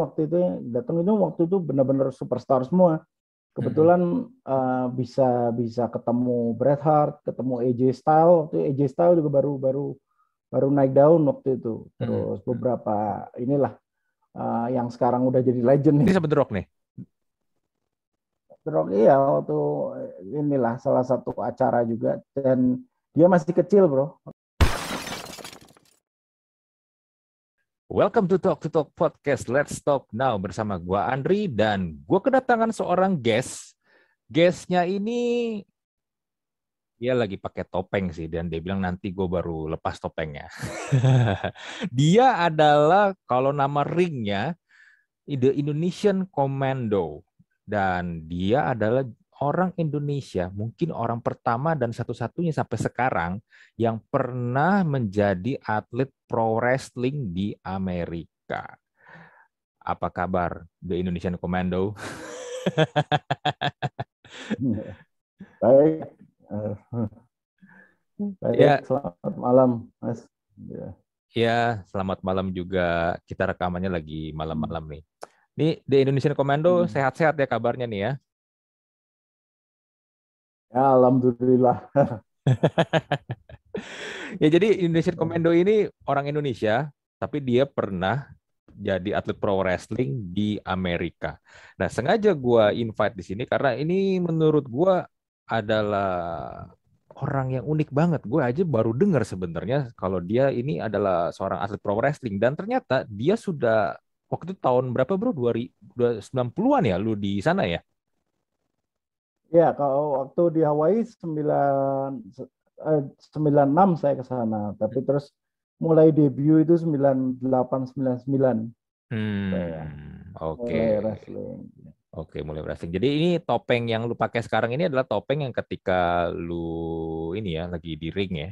waktu itu datang itu waktu itu benar-benar superstar semua. Kebetulan uh, bisa bisa ketemu Bret Hart, ketemu AJ Styles, waktu AJ Styles juga baru baru baru naik daun waktu itu. Terus beberapa inilah uh, yang sekarang udah jadi legend nih. Ini sama The Rock nih. The Rock iya waktu inilah salah satu acara juga dan dia masih kecil, Bro. Welcome to Talk to Talk Podcast. Let's Talk Now bersama gua Andri dan gua kedatangan seorang guest. Guestnya ini dia lagi pakai topeng sih dan dia bilang nanti gue baru lepas topengnya. dia adalah kalau nama ringnya The Indonesian Commando dan dia adalah orang Indonesia, mungkin orang pertama dan satu-satunya sampai sekarang yang pernah menjadi atlet pro wrestling di Amerika. Apa kabar The Indonesian Commando? Baik. Baik, ya. selamat malam, Mas. Ya. ya, selamat malam juga. Kita rekamannya lagi malam-malam nih. Nih, The Indonesian Commando hmm. sehat-sehat ya kabarnya nih ya. Ya, alhamdulillah. ya jadi Indonesian Commando ini orang Indonesia, tapi dia pernah jadi atlet pro wrestling di Amerika. Nah, sengaja gue invite di sini karena ini menurut gue adalah orang yang unik banget. Gue aja baru dengar sebenarnya kalau dia ini adalah seorang atlet pro wrestling dan ternyata dia sudah waktu itu tahun berapa bro? 2090-an ya lu di sana ya? Ya, kalau waktu di Hawaii 9 eh, 96 saya ke sana, tapi terus mulai debut itu 98 99. Hmm. Oke. Okay. wrestling. Oke, mulai wrestling. Jadi ini topeng yang lu pakai sekarang ini adalah topeng yang ketika lu ini ya lagi di ring ya.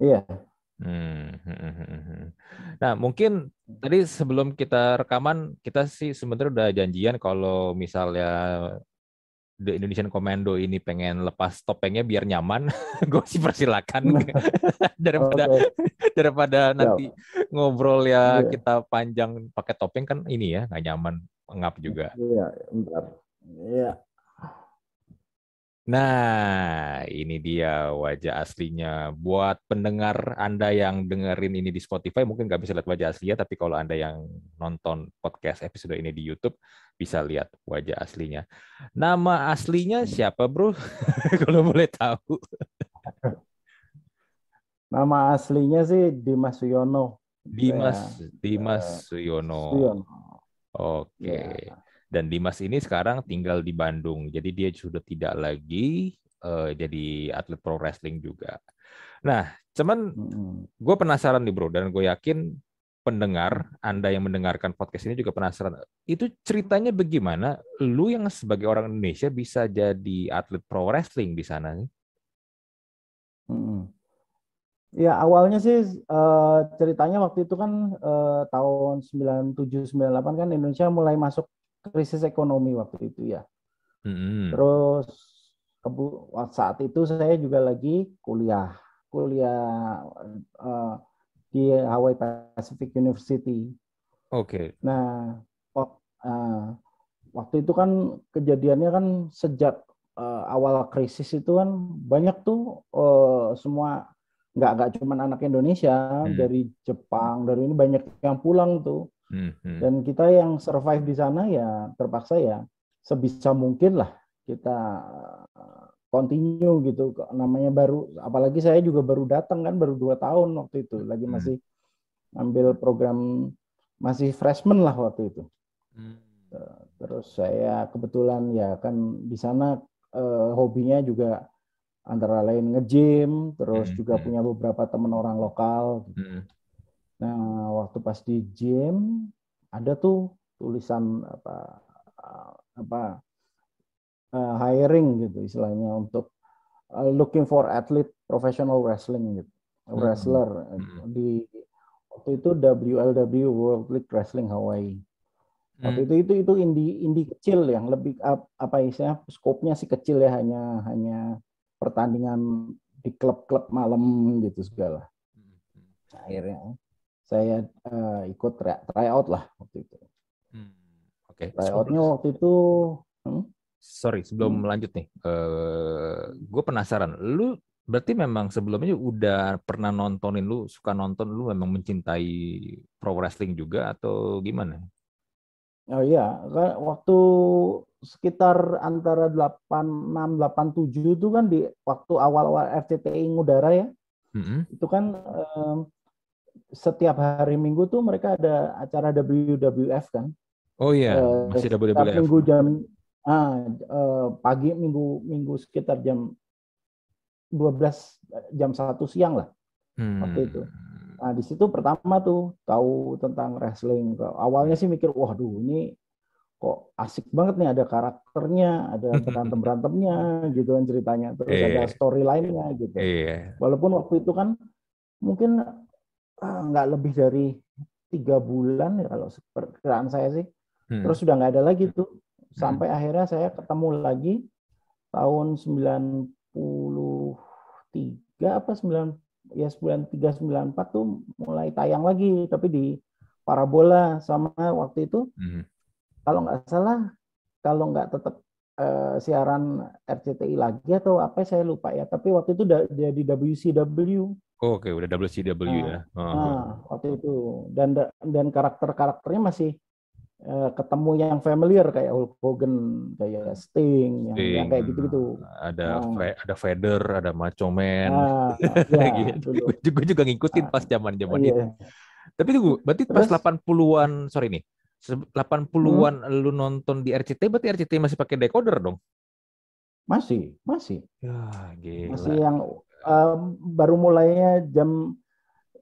Iya. Hmm. Nah, mungkin tadi sebelum kita rekaman kita sih sebenarnya udah janjian kalau misalnya The Indonesian Commando ini pengen lepas topengnya biar nyaman, gue sih persilakan daripada okay. daripada nanti ngobrol ya yeah. kita panjang pakai topeng kan ini ya nggak nyaman ngap juga. Iya, bentar. Iya. Nah, ini dia wajah aslinya. Buat pendengar Anda yang dengerin ini di Spotify, mungkin nggak bisa lihat wajah aslinya, tapi kalau Anda yang nonton podcast episode ini di YouTube, bisa lihat wajah aslinya. Nama aslinya siapa, bro? kalau boleh tahu. Nama aslinya sih Dimas Suyono. Dimas, Dimas Suyono. Suyono. Oke. Okay. Ya dan Dimas ini sekarang tinggal di Bandung. Jadi dia sudah tidak lagi uh, jadi atlet pro wrestling juga. Nah, cuman gue penasaran nih bro, dan gue yakin pendengar Anda yang mendengarkan podcast ini juga penasaran. Itu ceritanya bagaimana lu yang sebagai orang Indonesia bisa jadi atlet pro wrestling di sana nih? Hmm. Ya awalnya sih uh, ceritanya waktu itu kan uh, tahun 97 98 kan Indonesia mulai masuk krisis ekonomi waktu itu ya. Mm-hmm. Terus saat itu saya juga lagi kuliah, kuliah uh, di Hawaii Pacific University. Oke. Okay. Nah, uh, waktu itu kan kejadiannya kan sejak uh, awal krisis itu kan banyak tuh uh, semua nggak nggak cuma anak Indonesia hmm. dari Jepang dari ini banyak yang pulang tuh Hmm. Dan kita yang survive di sana ya terpaksa ya sebisa mungkin lah kita eh, continue gitu namanya baru apalagi saya juga baru datang kan baru dua tahun waktu itu lagi hmm. masih ambil program masih freshman lah waktu itu hmm. Eh, terus saya kebetulan ya kan di sana eh, hobinya juga antara lain nge-gym terus hmm. juga punya beberapa teman orang lokal gitu. Nah, waktu pas di gym ada tuh tulisan apa apa uh, hiring gitu istilahnya untuk uh, looking for athlete professional wrestling gitu. Hmm. Wrestler hmm. di waktu itu WLW World League Wrestling Hawaii. Waktu hmm. itu itu itu indie indie kecil yang lebih apa istilahnya skopnya sih kecil ya hanya hanya pertandingan di klub-klub malam gitu segala. Hmm. Akhirnya saya uh, ikut try, try out lah waktu itu. Oke. Tryoutnya waktu itu hmm? Sorry, sebelum hmm. lanjut nih, uh, gue penasaran. Lu berarti memang sebelumnya udah pernah nontonin lu, suka nonton lu memang mencintai pro wrestling juga atau gimana? Oh iya, waktu sekitar antara 86 87 itu kan di waktu awal-awal RCTI ngudara ya. Mm-hmm. Itu kan um, setiap hari Minggu tuh mereka ada acara WWF kan. Oh iya, uh, masih WWF. Minggu jam ah, uh, pagi minggu minggu sekitar jam 12 jam satu siang lah. Hmm. Waktu itu. Nah, di situ pertama tuh tahu tentang wrestling. Awalnya sih mikir, waduh ini kok asik banget nih ada karakternya, ada berantem berantemnya gitu kan ceritanya, terus yeah. ada storyline-nya gitu. Yeah. Walaupun waktu itu kan mungkin nggak lebih dari tiga bulan ya kalau perkiraan saya sih, hmm. terus sudah nggak ada lagi tuh sampai hmm. akhirnya saya ketemu lagi tahun 93 apa 9 ya 93 94 tuh mulai tayang lagi tapi di parabola sama waktu itu hmm. kalau nggak salah kalau nggak tetap uh, siaran RCTI lagi atau apa saya lupa ya tapi waktu itu dia di WCW oh, oke okay. udah WCW nah, ya -huh. nah, waktu itu dan dan karakter karakternya masih Eh, ketemu yang familiar kayak Hulk Hogan, kayak Sting, yang, Sting. yang kayak gitu-gitu. Ada nah. ada Vader, ada Macho Man. Nah, ya, gitu. Gue juga ngikutin nah, pas zaman-zaman iya. itu. Tapi itu berarti Terus, pas 80-an, sorry nih. 80-an hmm? lu nonton di RCT, berarti RCT masih pakai decoder dong? Masih, masih. Ya, gila. Masih yang um, baru mulainya jam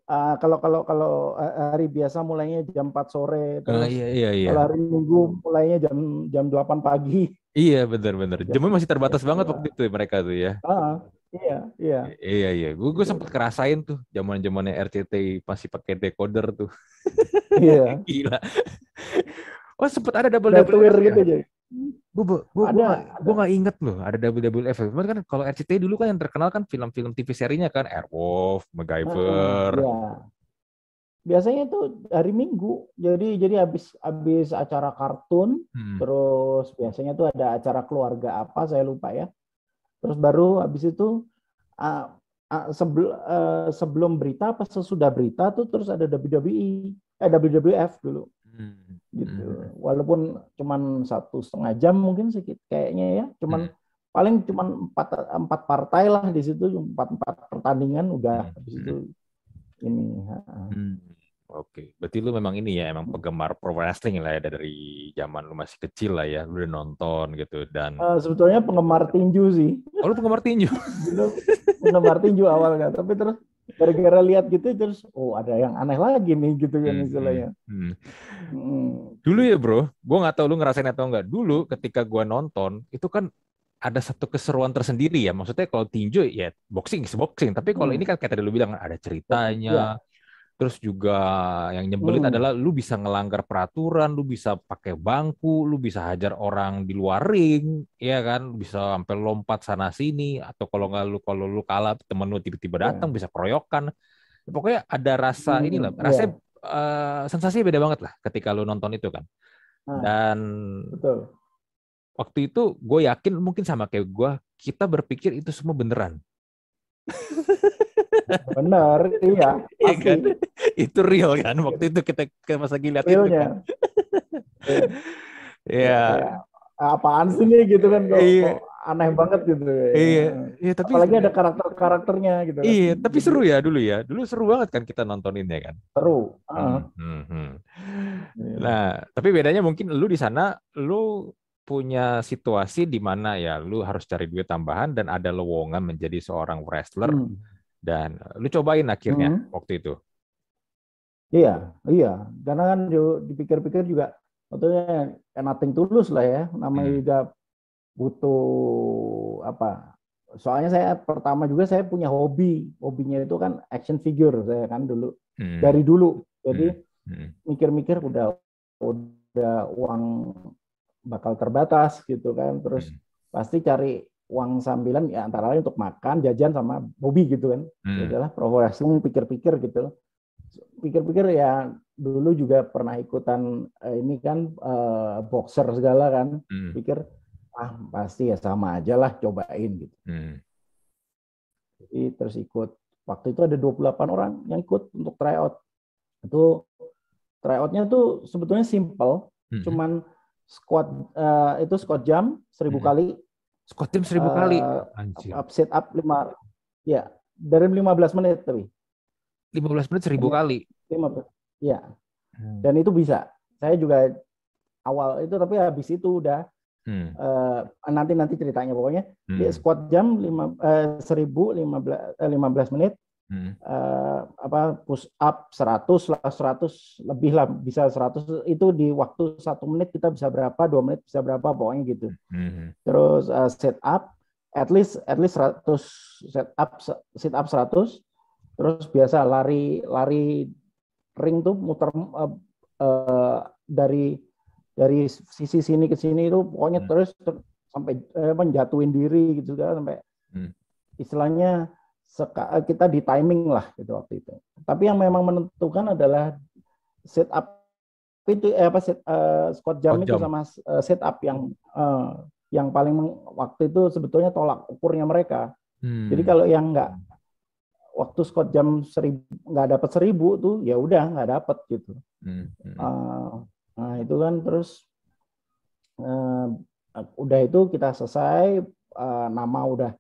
Uh, kalau kalau kalau hari biasa mulainya jam 4 sore terus uh, iya, iya, iya. kalau hari Minggu mulainya jam jam 8 pagi. Iya benar benar. Jamnya masih terbatas ya, banget iya. waktu itu ya, mereka tuh ya. Uh, iya iya. Iya iya. Gue gue sempat kerasain tuh zaman zamannya RCTI masih pakai decoder tuh. Iya. Gila. Oh sempat ada double double gitu ya gue gue gue nggak inget loh ada double double F. Cuman kan kalau RCTI dulu kan yang terkenal kan film-film TV serinya kan Airwolf, MacGyver. Ya. Biasanya tuh hari Minggu. Jadi jadi habis habis acara kartun, hmm. terus biasanya tuh ada acara keluarga apa saya lupa ya. Terus baru habis itu uh, uh, sebelum uh, sebelum berita apa sesudah berita tuh terus ada WWE eh WWF dulu. Hmm gitu hmm. walaupun cuman satu setengah jam mungkin sedikit kayaknya ya cuman hmm. paling cuman empat empat partai lah di situ empat empat pertandingan udah hmm. habis itu ini hmm. Oke, berarti lu memang ini ya, emang penggemar pro wrestling lah ya dari zaman lu masih kecil lah ya, lu udah nonton gitu dan. Uh, sebetulnya penggemar tinju sih. Oh, lu penggemar tinju? penggemar tinju awalnya, tapi terus gara-gara lihat gitu terus oh ada yang aneh lagi nih gitu kan hmm, istilahnya. Hmm. Hmm. Dulu ya bro, gue nggak tahu lu ngerasain atau enggak. Dulu ketika gue nonton itu kan ada satu keseruan tersendiri ya. Maksudnya kalau tinju ya boxing boxing, tapi kalau hmm. ini kan kayak tadi lu bilang ada ceritanya. Ya Terus juga yang nyebelin hmm. adalah lu bisa ngelanggar peraturan, lu bisa pakai bangku, lu bisa hajar orang di luar ring, ya kan? Lu bisa sampai lompat sana sini atau kalau nggak lu kalau lu kalah temen lu tiba-tiba iya. datang yeah. bisa keroyokan. Pokoknya ada rasa hmm, inilah, iya. rasanya yeah. uh, sensasinya beda banget lah ketika lu nonton itu kan. Nah, Dan betul. waktu itu gue yakin mungkin sama kayak gue, kita berpikir itu semua beneran. Benar, iya. iya kan? Itu real kan? Waktu itu kita ke masa gila itu kan. Iya. ya. Apaan sih nih gitu kan kok, iya. kok aneh banget gitu. Iya. Iya, tapi apalagi ada karakter-karakternya gitu. Kan. Iya, tapi seru ya dulu ya. Dulu seru banget kan kita nontoninnya kan. Seru. Uh. Hmm, hmm. Nah, tapi bedanya mungkin lu di sana lu punya situasi di mana ya lu harus cari duit tambahan dan ada lowongan menjadi seorang wrestler hmm. Dan lu cobain akhirnya hmm. waktu itu. Iya, iya. Karena kan dipikir-pikir juga sebetulnya nothing tulus lah ya. Namanya hmm. juga butuh apa? Soalnya saya pertama juga saya punya hobi. Hobinya itu kan action figure saya kan dulu. Hmm. Dari dulu. Jadi hmm. Hmm. mikir-mikir udah udah uang bakal terbatas gitu kan terus hmm. pasti cari uang sambilan ya antara lain untuk makan jajan sama hobi gitu kan hmm. adalah ya pro wrestling pikir-pikir gitu pikir-pikir ya dulu juga pernah ikutan uh, ini kan uh, boxer segala kan. Hmm. Pikir ah pasti ya sama aja lah cobain gitu. Hmm. Jadi terus ikut. Waktu itu ada 28 orang yang ikut untuk tryout. Itu tryoutnya tuh sebetulnya simple, hmm. cuman squat uh, itu squat jam seribu hmm. kali. Squat jam seribu uh, kali. Anjir. Up sit up lima, ya dari 15 menit tapi. 15 menit seribu kali. 15. Ya. Hmm. Dan itu bisa. Saya juga awal itu tapi habis itu udah Hmm. Uh, nanti nanti ceritanya pokoknya hmm. dia squat jam lima uh, seribu lima belas eh, lima belas menit hmm. uh, apa push up seratus lah seratus lebih lah bisa seratus itu di waktu satu menit kita bisa berapa dua menit bisa berapa pokoknya gitu hmm. terus uh, set up at least at least seratus set up sit up seratus terus biasa lari lari ring tuh muter uh, uh, dari dari sisi sini ke sini itu pokoknya hmm. terus ter, sampai eh, menjatuhin diri gitu kan sampai hmm. istilahnya eh, kita di timing lah gitu waktu itu. Tapi yang memang menentukan adalah set up itu eh, apa set, uh, squat jam itu sama uh, set up yang uh, yang paling waktu itu sebetulnya tolak ukurnya mereka. Hmm. Jadi kalau yang enggak waktu squat jam seribu nggak dapat seribu tuh ya udah nggak dapat gitu. Hmm. Hmm. Uh, Nah, itu kan terus uh, udah itu kita selesai uh, nama udah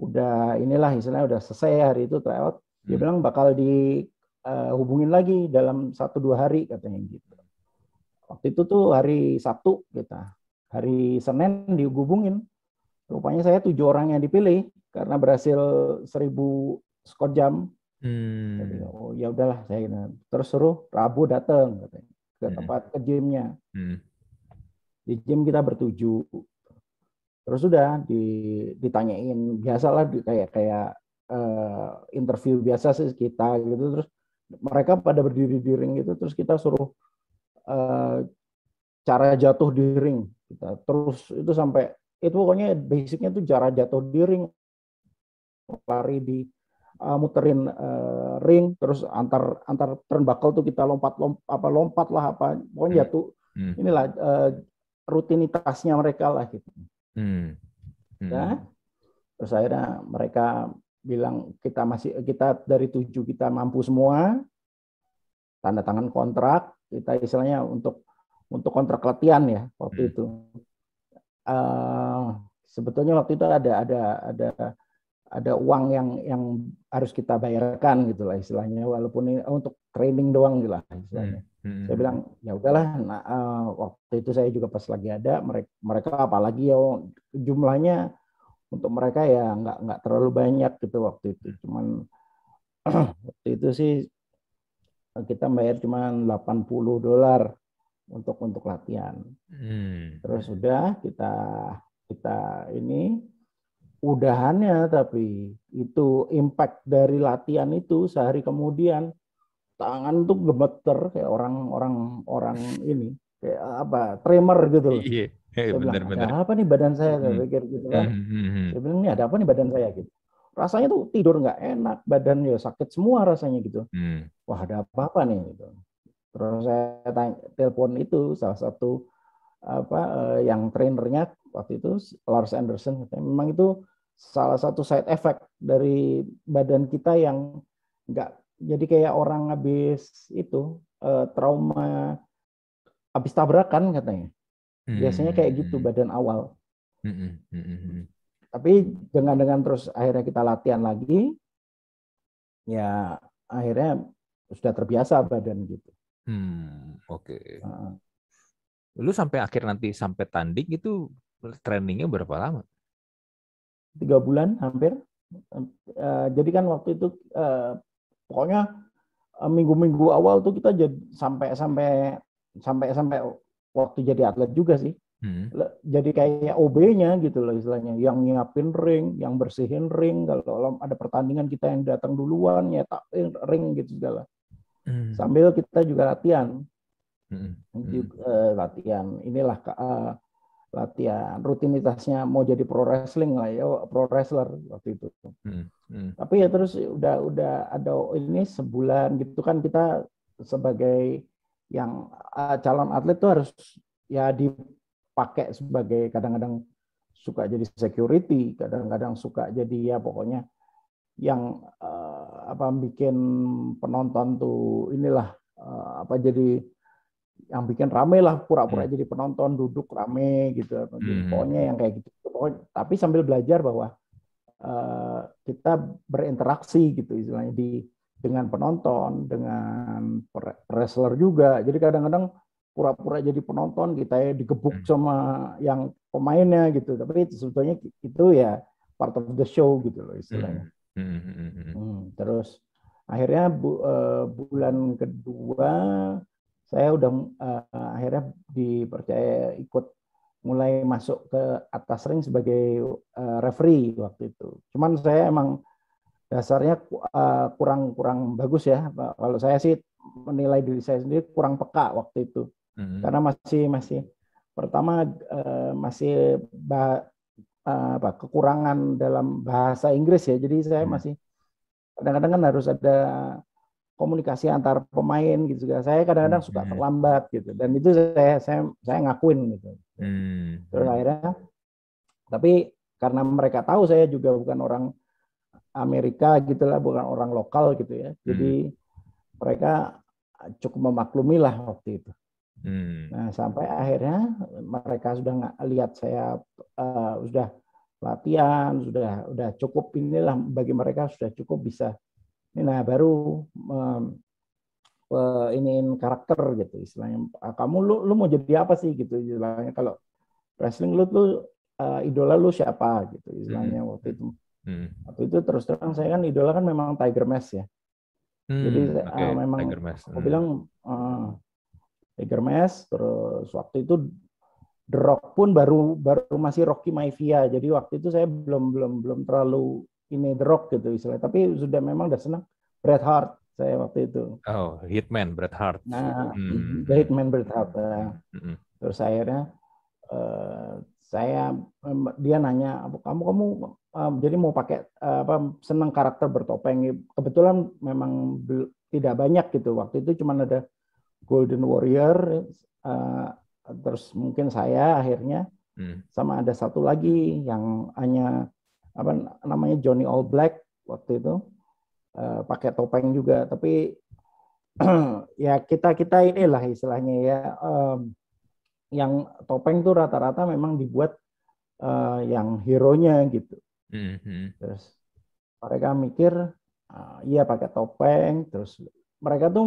udah inilah istilahnya udah selesai hari itu tryout. Dia hmm. bilang bakal dihubungin eh, uh, lagi dalam satu dua hari katanya gitu. Waktu itu tuh hari Sabtu kita. Hari Senin dihubungin. Rupanya saya tujuh orang yang dipilih karena berhasil seribu skor jam. Hmm. Jadi, oh ya udahlah saya terus suruh Rabu datang katanya ke hmm. tempat ke gymnya. Hmm. Di gym kita bertuju. Terus sudah di, ditanyain biasalah di, kayak kayak uh, interview biasa sih kita gitu. Terus mereka pada berdiri di ring gitu terus kita suruh uh, cara jatuh di ring kita. Terus itu sampai itu pokoknya basicnya tuh cara jatuh di ring. Lari di uh, muterin uh, ring terus antar antar turnbuckle tuh kita lompat lompat apa lompat lah apa. Pokoknya hmm. tuh hmm. inilah uh, rutinitasnya mereka lah gitu hmm. Hmm. ya terus akhirnya mereka bilang kita masih kita dari tujuh kita mampu semua tanda tangan kontrak kita istilahnya untuk untuk kontrak latihan ya waktu hmm. itu uh, sebetulnya waktu itu ada ada ada ada uang yang yang harus kita bayarkan gitu lah istilahnya walaupun ini untuk training doang gitu lah istilahnya. Hmm. Hmm. Saya bilang ya udahlah nah, uh, waktu itu saya juga pas lagi ada mereka mereka apalagi ya jumlahnya untuk mereka ya nggak nggak terlalu banyak gitu waktu itu cuman waktu itu sih kita bayar cuma 80 dolar untuk untuk latihan. Hmm. Terus sudah kita kita ini udahannya tapi itu impact dari latihan itu sehari kemudian tangan tuh gemeter kayak orang-orang orang ini kayak apa tremor gitu loh. Iya, iya benar benar. Ada apa nih badan saya saya hmm. pikir gitu kan. Hmm. Saya bilang ini ada apa nih badan saya gitu. Rasanya tuh tidur nggak enak, badan ya sakit semua rasanya gitu. Hmm. Wah ada apa-apa nih gitu. Terus saya tanya, telepon itu salah satu apa eh, yang trainernya waktu itu Lars Anderson memang itu salah satu side effect dari badan kita yang nggak jadi kayak orang habis itu uh, trauma habis tabrakan katanya. Biasanya kayak gitu hmm. badan awal. Hmm, hmm, tapi dengan dengan terus akhirnya kita latihan lagi ya akhirnya sudah terbiasa badan gitu. Hmm, oke. Okay. uh, lu sampai akhir nanti sampai tanding itu trainingnya berapa lama tiga bulan hampir. Uh, jadi kan waktu itu uh, pokoknya minggu-minggu awal tuh kita jadi sampai sampai sampai sampai waktu jadi atlet juga sih. Hmm. Jadi kayak OB-nya gitu loh istilahnya, yang nyiapin ring, yang bersihin ring, kalau ada pertandingan kita yang datang duluan tak ring gitu segala. Hmm. Sambil kita juga latihan. Hmm. Hmm. uh, latihan inilah uh, latihan rutinitasnya mau jadi pro wrestling lah ya pro wrestler waktu itu hmm, hmm. tapi ya terus udah udah ada ini sebulan gitu kan kita sebagai yang uh, calon atlet tuh harus ya dipakai sebagai kadang-kadang suka jadi security kadang-kadang suka jadi ya pokoknya yang uh, apa bikin penonton tuh inilah uh, apa jadi yang bikin rame lah pura-pura hmm. jadi penonton duduk rame gitu hmm. pokoknya yang kayak gitu pokoknya, tapi sambil belajar bahwa uh, kita berinteraksi gitu istilahnya di dengan penonton dengan wrestler juga jadi kadang-kadang pura-pura jadi penonton kita ya digebuk hmm. sama yang pemainnya gitu tapi itu sebetulnya itu ya part of the show gitu loh istilahnya. Hmm. Hmm. hmm. hmm terus akhirnya bu, uh, bulan kedua saya udah uh, akhirnya dipercaya ikut mulai masuk ke atas ring sebagai uh, referee waktu itu. Cuman saya emang dasarnya uh, kurang kurang bagus ya. Kalau saya sih menilai diri saya sendiri kurang peka waktu itu. Mm-hmm. Karena masih masih pertama uh, masih bah, uh, apa kekurangan dalam bahasa Inggris ya. Jadi saya mm-hmm. masih kadang-kadang kan harus ada komunikasi antar pemain gitu juga. Saya kadang-kadang suka hmm. terlambat gitu. Dan itu saya saya saya ngakuin gitu. Hmm. Terus akhirnya tapi karena mereka tahu saya juga bukan orang Amerika gitu lah, bukan orang lokal gitu ya. Jadi hmm. mereka cukup memaklumi lah waktu itu. Hmm. Nah sampai akhirnya mereka sudah nggak lihat saya uh, sudah latihan, sudah sudah cukup inilah bagi mereka sudah cukup bisa Nah, baru um, uh, iniin karakter gitu istilahnya. Ah, kamu lu lu mau jadi apa sih gitu istilahnya kalau wrestling lu tuh uh, idola lu siapa gitu istilahnya hmm. waktu itu. Hmm. Waktu itu terus terang saya kan idola kan memang Tiger Mask ya. Hmm, Jadi okay. uh, memang Tiger Mask. aku hmm. bilang uh, Tiger Mask terus waktu itu The Rock pun baru baru masih Rocky Maivia. Jadi waktu itu saya belum belum belum terlalu ini The Rock gitu istilahnya. Tapi sudah memang udah senang Bret Hart saya waktu itu. Oh, Hitman Bret Hart. Nah, hmm. The Hitman Bret Hart. Nah. Hmm. Terus akhirnya uh, saya dia nanya kamu kamu uh, jadi mau pakai uh, apa senang karakter bertopeng kebetulan memang tidak banyak gitu waktu itu cuma ada Golden Warrior uh, terus mungkin saya akhirnya hmm. sama ada satu lagi yang hanya apa namanya Johnny All Black waktu itu uh, pakai topeng juga. Tapi ya kita kita inilah istilahnya ya um, yang topeng tuh rata-rata memang dibuat uh, yang hero-nya gitu. Mm-hmm. terus mereka mikir uh, iya pakai topeng. Terus mereka tuh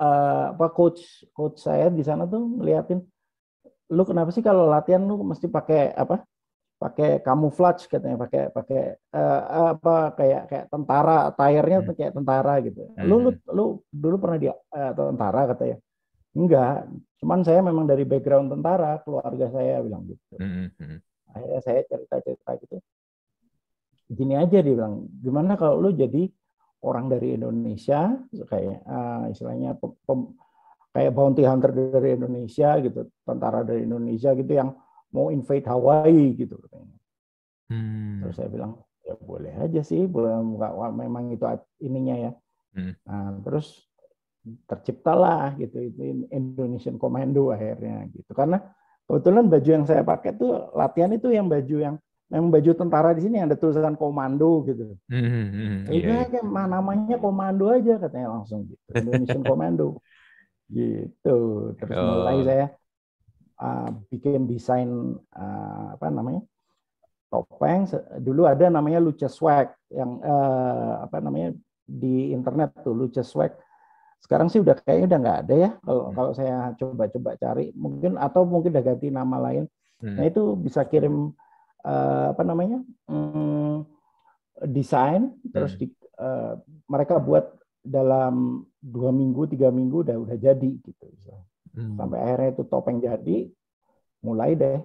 uh, apa coach coach saya di sana tuh ngeliatin lu kenapa sih kalau latihan lu mesti pakai apa pakai camouflage katanya pakai pakai uh, apa kayak kayak tentara tayarnya hmm. kayak tentara gitu hmm. lu lu lu dulu pernah dia uh, tentara katanya enggak cuman saya memang dari background tentara keluarga saya bilang gitu hmm. hmm. akhirnya saya cerita cerita gitu gini aja dia bilang gimana kalau lu jadi orang dari Indonesia kayak uh, istilahnya pem, pem, kayak bounty hunter dari Indonesia gitu tentara dari Indonesia gitu yang mau invade Hawaii gitu Hmm. Terus saya bilang ya boleh aja sih, boleh memang itu ininya ya. Hmm. Nah, terus terciptalah gitu itu Indonesian Commando akhirnya gitu. Karena kebetulan baju yang saya pakai tuh latihan itu yang baju yang memang baju tentara di sini ada tulisan komando gitu. Hmm, hmm, hmm. Iya, iya. namanya komando aja katanya langsung gitu. Indonesian Commando. gitu. Terus oh. mulai saya uh, bikin desain uh, apa namanya topeng dulu ada namanya Lucha Swag yang uh, apa namanya di internet tuh Lucha Swag sekarang sih udah kayaknya udah nggak ada ya kalau hmm. kalau saya coba-coba cari mungkin atau mungkin udah ganti nama lain hmm. nah itu bisa kirim uh, apa namanya um, desain terus hmm. di, uh, mereka buat dalam dua minggu tiga minggu udah udah jadi gitu Hmm. Sampai akhirnya itu topeng jadi, mulai deh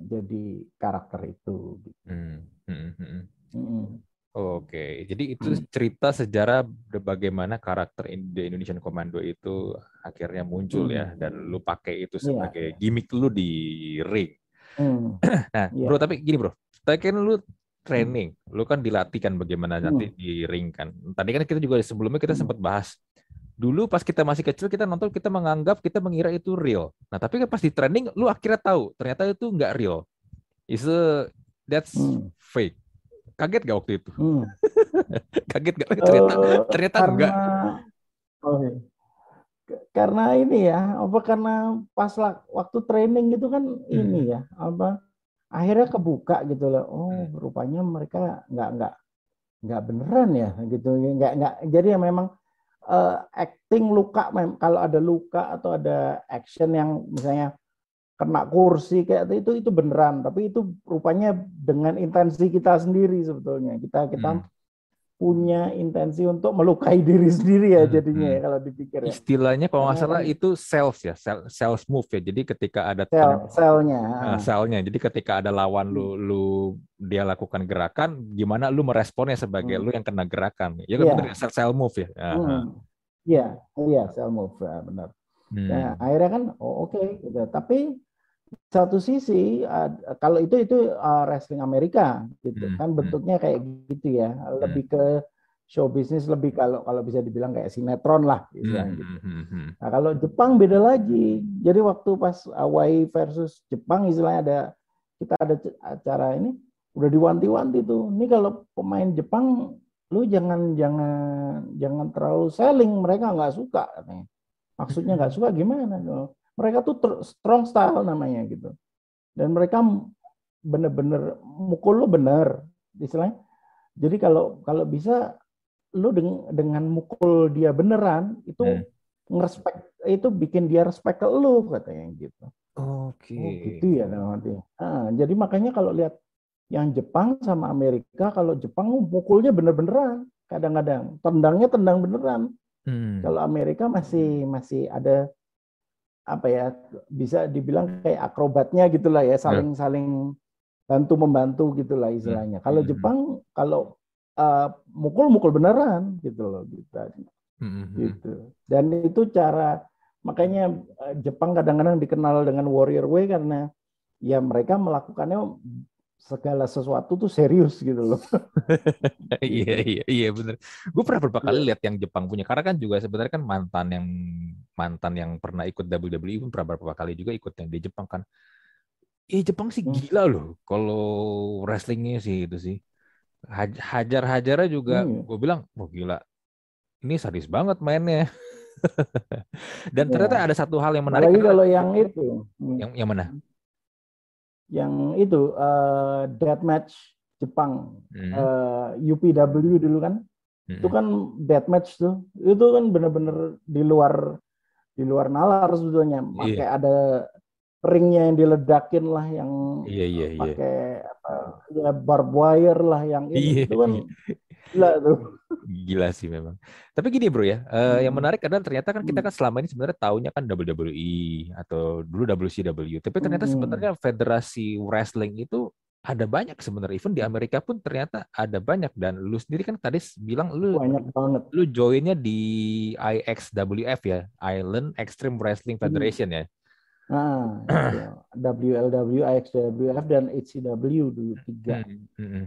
jadi karakter itu. Hmm. Hmm. Hmm. Hmm. Oke, jadi itu hmm. cerita sejarah bagaimana karakter The Indonesian Commando itu akhirnya muncul ya, hmm. ya, dan lu pakai itu iya. sebagai yeah. gimmick lu di ring. Hmm. nah, yeah. bro, tapi gini bro, tadi kan lu training, hmm. lu kan dilatih kan bagaimana hmm. nanti di ring kan. Tadi kan kita juga sebelumnya kita hmm. sempat bahas. Dulu pas kita masih kecil kita nonton kita menganggap kita mengira itu real. Nah tapi kan pas di training lu akhirnya tahu ternyata itu nggak real. Is a that's hmm. fake. Kaget gak waktu itu? Hmm. Kaget gak? Ternyata uh, ternyata karena, enggak. Oh, iya karena ini ya apa karena pas waktu training itu kan hmm. ini ya apa akhirnya kebuka gitu loh oh hmm. rupanya mereka nggak nggak nggak beneran ya gitu nggak nggak jadi ya memang uh, acting luka kalau ada luka atau ada action yang misalnya kena kursi kayak itu itu beneran. Tapi itu rupanya dengan intensi kita sendiri sebetulnya. Kita kita hmm punya intensi untuk melukai diri sendiri ya hmm, jadinya hmm. ya kalau dipikir ya. Istilahnya kalau nggak salah itu sales ya, sales move ya. Jadi ketika ada sel, selnya, uh, selnya. Jadi ketika ada lawan lu, hmm. lu dia lakukan gerakan, gimana lu meresponnya sebagai hmm. lu yang kena gerakan. Ya kan yeah. benar sel, sel move ya. Iya, uh. iya, yeah, sel move ya, benar. Hmm. Nah, akhirnya kan oh oke okay, gitu. Tapi satu sisi uh, kalau itu itu uh, wrestling Amerika gitu hmm. kan hmm. bentuknya kayak gitu ya lebih hmm. ke show bisnis lebih kalau kalau bisa dibilang kayak sinetron lah gitu. Hmm. gitu. Nah kalau Jepang beda lagi jadi waktu pas Hawaii versus Jepang istilahnya ada kita ada acara ini udah diwanti-wanti tuh ini kalau pemain Jepang lu jangan jangan jangan terlalu selling mereka nggak suka maksudnya nggak suka gimana mereka tuh strong style namanya gitu. Dan mereka bener-bener mukul lo bener, istilahnya. Jadi kalau kalau bisa lu dengan, dengan mukul dia beneran itu hmm. ngerespek itu bikin dia respect ke lu katanya gitu. Oke. Okay. Oh, gitu ya nanti. Nah, jadi makanya kalau lihat yang Jepang sama Amerika, kalau Jepang mukulnya bener-beneran, kadang-kadang tendangnya tendang beneran. Hmm. Kalau Amerika masih masih ada apa ya bisa dibilang kayak akrobatnya gitulah ya saling ya. bantu membantu gitulah hmm. istilahnya. Hmm. Kalau Jepang kalau uh, mukul mukul beneran gitu loh gitu. Hmm. gitu. Dan itu cara makanya eh, Jepang kadang-kadang dikenal dengan warrior way karena ya mereka melakukannya segala sesuatu tuh serius gitu loh. iya iya iya benar. Gue pernah beberapa kali iya. lihat yang Jepang punya karena kan juga sebenarnya kan mantan yang mantan yang pernah ikut WWE pun pernah beberapa kali juga ikut yang di Jepang kan. Iya Jepang sih hmm. gila loh kalau wrestlingnya sih itu sih. Hajar-hajarnya juga hmm. gue bilang, wah oh, gila. Ini sadis banget mainnya. Dan ternyata ya. ada satu hal yang menarik. Apalagi kalau yang itu. Hmm. Yang yang mana? Yang itu uh, match Jepang hmm. uh, eh, UPW dulu kan hmm. itu kan match tuh itu kan bener-bener di luar di luar nalar sebetulnya pakai yeah. ada ringnya yang diledakin lah yang yeah, yeah, iya. pakai yeah. apa ya barbed wire lah yang ini yeah. itu kan Gila tuh. Gila sih memang. Tapi gini bro ya, uh, yang menarik adalah ternyata kan kita hmm. kan selama ini sebenarnya tahunya kan WWE atau dulu WCW. Tapi ternyata hmm. sebenarnya federasi wrestling itu ada banyak sebenarnya. Even di Amerika pun ternyata ada banyak dan lu sendiri kan tadi bilang lu banyak banget. Lu joinnya di IXWF ya, Island Extreme Wrestling hmm. Federation hmm. ya. Ah, WLW, IXWF dan HCW dulu tiga. Hmm. Hmm.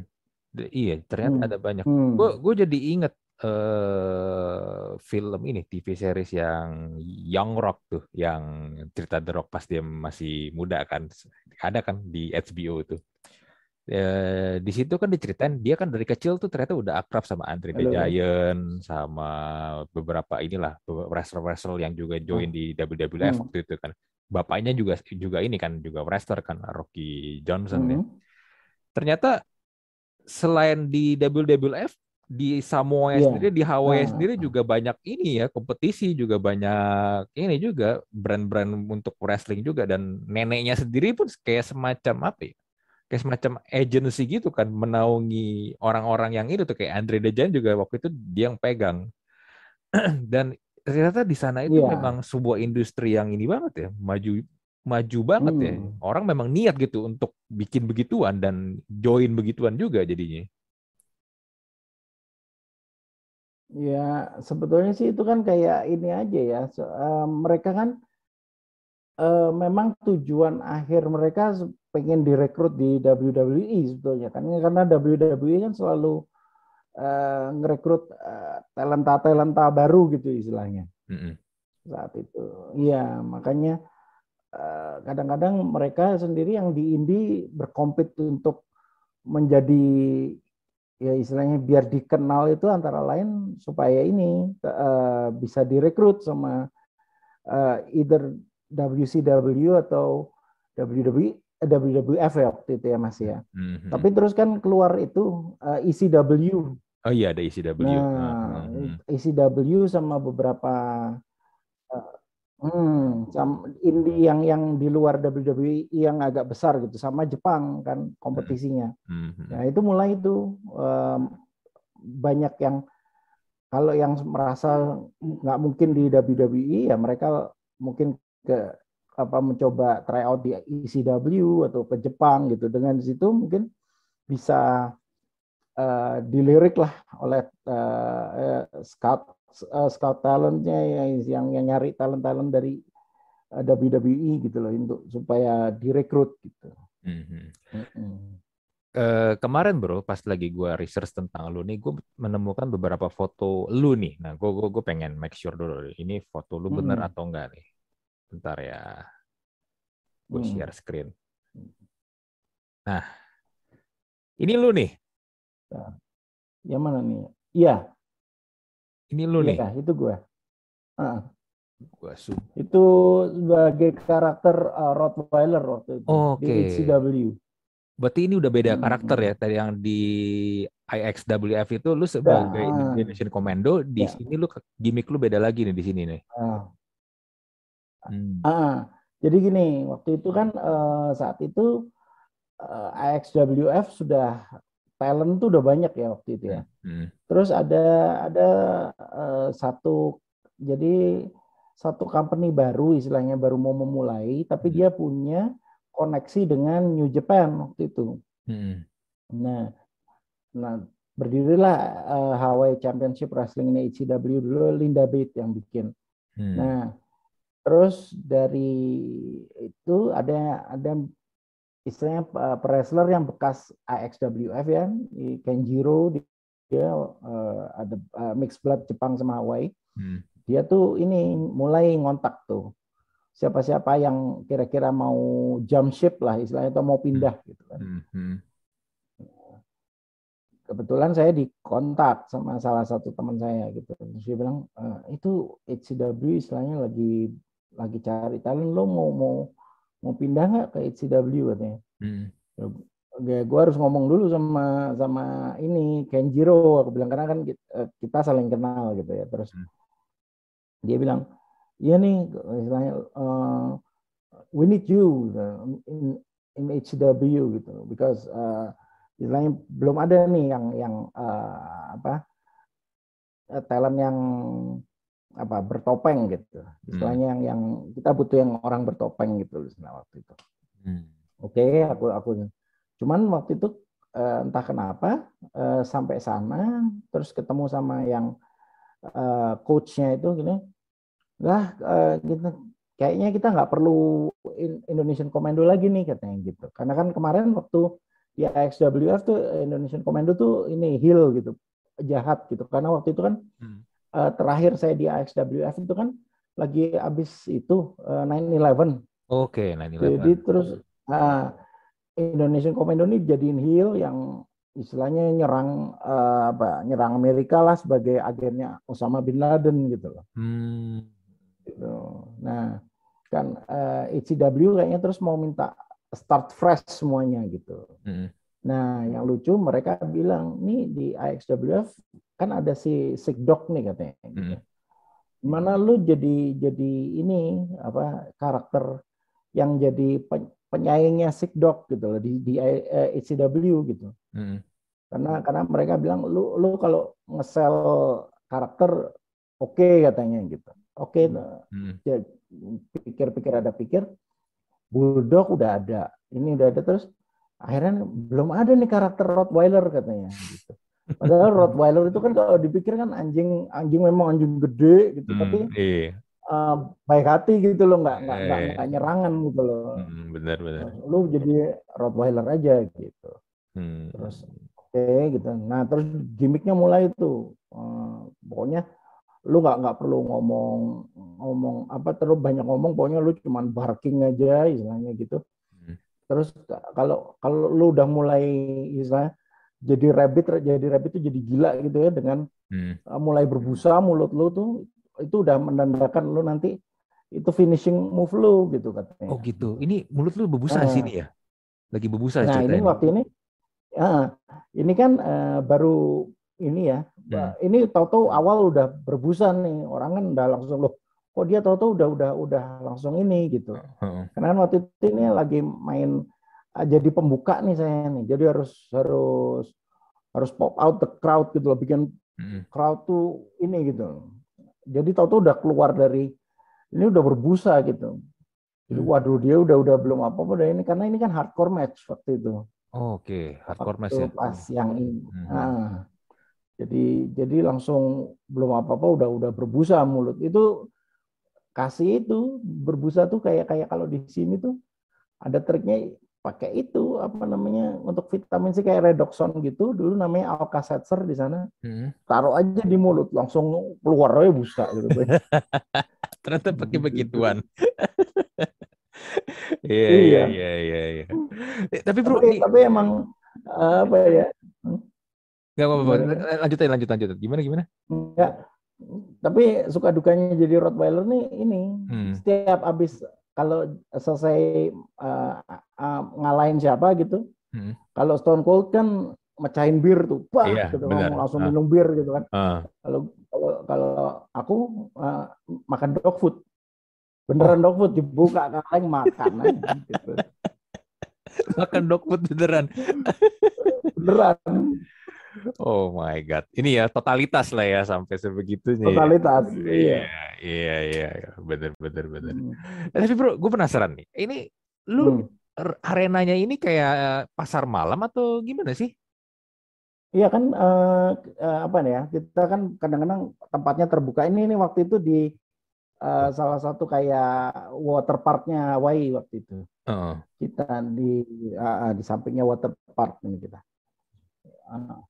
Iya, ternyata hmm. ada banyak. Hmm. Gue gue jadi inget uh, film ini TV series yang Young Rock tuh, yang cerita The Rock pas dia masih muda kan, ada kan di HBO itu. Uh, di situ kan diceritain dia kan dari kecil tuh ternyata udah akrab sama Andre the Giant, sama beberapa inilah wrestler-wrestler yang juga join hmm. di WWF hmm. waktu itu kan. Bapaknya juga juga ini kan juga wrestler kan Rocky Johnson ya. hmm. ya. Ternyata selain di WWF di Samoa yeah. sendiri di Hawaii nah. sendiri juga banyak ini ya kompetisi juga banyak ini juga brand-brand untuk wrestling juga dan neneknya sendiri pun kayak semacam apa ya kayak semacam agency gitu kan menaungi orang-orang yang itu tuh kayak Andre Dejan juga waktu itu dia yang pegang dan ternyata di sana itu yeah. memang sebuah industri yang ini banget ya maju maju banget ya. hmm. ya. Orang memang niat gitu untuk bikin begituan dan join begituan juga jadinya. Ya, sebetulnya sih itu kan kayak ini aja ya. So, uh, mereka kan uh, memang tujuan akhir mereka pengen direkrut di WWE sebetulnya kan karena WWE kan selalu uh, ngerekrut uh, talenta talenta baru gitu istilahnya mm -hmm. saat itu iya makanya kadang-kadang uh, mereka sendiri yang di Indi berkompet untuk menjadi ya istilahnya biar dikenal itu antara lain supaya ini uh, bisa direkrut sama uh, either WCW atau WWE WWF ya waktu itu ya Mas ya. Mm-hmm. Tapi terus kan keluar itu uh, eh, ECW. Oh iya ada ECW. Nah, mm-hmm. ECW sama beberapa uh, hmm, indie yang yang di luar WWE yang agak besar gitu sama Jepang kan kompetisinya. Mm-hmm. Nah itu mulai itu um, banyak yang kalau yang merasa nggak mungkin di WWE ya mereka mungkin ke apa mencoba try out di ECW atau ke Jepang gitu dengan situ mungkin bisa uh, dilirik lah oleh uh, scout uh, scout talentnya yang, yang yang nyari talent talent dari uh, WWE gitu loh untuk supaya direkrut gitu. Mm-hmm. Mm-hmm. Uh, kemarin bro, pas lagi gue research tentang lu nih, gue menemukan beberapa foto lu nih. Nah, gue gue pengen make sure dulu ini foto lu bener hmm. atau enggak nih. Bentar ya. Gue hmm. share screen. Nah, ini lu nih. Nah, yang mana nih? Iya. Ini lu nih. Iya, itu gue. Uh. Gua zoom. Itu sebagai karakter uh, Rottweiler waktu itu oh, okay. di HCW. Berarti ini udah beda hmm. karakter ya. Tadi yang di IXWF itu lu sebagai uh. Indonesian Commando, di ya. sini lu gimmick lu beda lagi nih di sini nih. Uh. Hmm. Uh, jadi gini, waktu itu kan uh, saat itu uh, eh, AXWF sudah talent tuh udah banyak ya waktu itu ya. Hmm. Terus ada ada uh, satu jadi satu company baru istilahnya baru mau memulai, tapi hmm. dia punya koneksi dengan New Japan waktu itu. Hmm. Nah, nah berdirilah uh, Hawaii Championship Wrestling ini HCW dulu Linda Bates yang bikin. Hmm. Nah, Terus dari itu ada ada istilahnya uh, wrestler yang bekas AXWF ya, Kenjiro dia uh, ada uh, mixed blood Jepang sama Hawaii. Hmm. Dia tuh ini mulai ngontak tuh siapa-siapa yang kira-kira mau jump ship lah istilahnya atau mau pindah hmm. gitu kan. Hmm. hmm. Kebetulan saya dikontak sama salah satu teman saya gitu. Terus dia bilang e, itu HCW istilahnya lagi lagi cari talent lo mau mau mau pindah nggak ke HCW katanya. Hmm. Ya, gue harus ngomong dulu sama sama ini Kenjiro aku bilang karena kan kita, eh, kita saling kenal gitu ya terus hmm. dia bilang iya nih istilahnya uh, we need you gitu, in in HCW gitu because uh, istilahnya belum ada nih yang yang uh, apa talent yang apa bertopeng gitu. Istilahnya hmm. yang yang kita butuh yang orang bertopeng gitu istilah waktu itu. Hmm. oke okay, aku aku. Cuman waktu itu eh, entah kenapa eh, sampai sana terus ketemu sama yang eh, coachnya itu gini lah eh, gitu kayaknya kita nggak perlu Indonesian Commando lagi nih katanya gitu. Karena kan kemarin waktu di AXWF tuh Indonesian Commando tuh ini heel gitu jahat gitu. Karena waktu itu kan hmm uh, terakhir saya di AXWF itu kan lagi habis itu uh, 9/11. Oke, okay, 9/11. Jadi terus uh, Indonesian Commando ini jadiin heel yang istilahnya nyerang uh, apa nyerang Amerika lah sebagai agennya Osama bin Laden gitu loh. Hmm. Gitu. Nah, kan uh, HCW kayaknya terus mau minta start fresh semuanya gitu. Hmm. Nah, yang lucu mereka bilang nih di AXWF kan ada si Sigdok nih katanya. Hmm. Mana lu jadi jadi ini apa karakter yang jadi penyaingnya Sigdok gitu loh di di HCW gitu. Hmm. Karena karena mereka bilang lu lu kalau ngesel karakter oke okay, katanya gitu. Oke, okay, hmm. pikir-pikir ada pikir, Bulldog udah ada, ini udah ada terus akhirnya belum ada nih karakter Rottweiler katanya gitu. Padahal Rottweiler itu kan kalau dipikir kan anjing anjing memang anjing gede gitu, hmm, tapi iya. uh, baik hati gitu loh, nggak nggak nggak, nggak nyerangan gitu loh. Hmm, benar benar. Lu jadi Rottweiler aja gitu. Hmm. Terus oke okay, gitu. Nah terus gimmicknya mulai itu, uh, pokoknya lu nggak nggak perlu ngomong ngomong apa terus banyak ngomong, pokoknya lu cuman barking aja istilahnya gitu. Terus kalau kalau lu udah mulai istilahnya jadi rabbit jadi rabbit itu jadi gila gitu ya dengan hmm. Uh, mulai berbusa mulut lu tuh itu udah menandakan lu nanti itu finishing move lu gitu katanya. Oh gitu. Ini mulut lu berbusa nah, sini ya? Lagi berbusa Nah, ini waktu ini ya, ini kan uh, baru ini ya. Hmm. Ini tahu-tahu awal udah berbusa nih. Orang kan udah langsung loh kok dia tahu-tahu udah udah udah langsung ini gitu. Hmm. Karena waktu itu ini lagi main jadi pembuka nih saya nih. Jadi harus harus harus pop out the crowd gitu loh, bikin hmm. crowd tuh ini gitu. Jadi tahu-tahu udah keluar dari ini udah berbusa gitu. Jadi hmm. waduh dia udah udah belum apa-apa deh ini karena ini kan hardcore match waktu itu. Oh, Oke, okay. hardcore match ya. Pas yang ini. Hmm. Nah, jadi jadi langsung belum apa-apa udah udah berbusa mulut. Itu kasih itu berbusa tuh kayak kayak kalau di sini tuh ada triknya pakai itu apa namanya untuk vitamin C kayak redoxon gitu. Dulu namanya Alka-Seltzer di sana. Hmm. taruh aja di mulut langsung keluar aja busa gitu. Ternyata pakai begituan. Iya, iya. iya iya iya. Eh, tapi bro tapi, tapi emang apa ya? Gak apa-apa, lanjut aja, lanjut, lanjut. Gimana, gimana? Enggak, tapi suka dukanya jadi Rottweiler nih ini, hmm. setiap habis kalau selesai uh, uh, ngalahin siapa gitu, hmm. kalau Stone Cold kan mecahin bir tuh, wah iya, gitu, langsung uh. minum bir gitu kan. Uh. Kalau kalau kalau aku uh, makan dog food, beneran oh. dog food dibuka kaleng makan aja gitu. makan dog food beneran. beneran. Oh my god. Ini ya totalitas lah ya sampai sebegitunya. Ya. Totalitas. Ya. Iya. Iya iya iya. Bener bener bener. Hmm. Eh, tapi bro, gue penasaran nih. Ini lu hmm. arenanya ini kayak pasar malam atau gimana sih? Iya kan uh, uh, apa nih ya? Kita kan kadang-kadang tempatnya terbuka. Ini ini waktu itu di uh, salah satu kayak water parknya Hawaii waktu itu. Uh. Kita di uh, di sampingnya water park ini kita. Uh,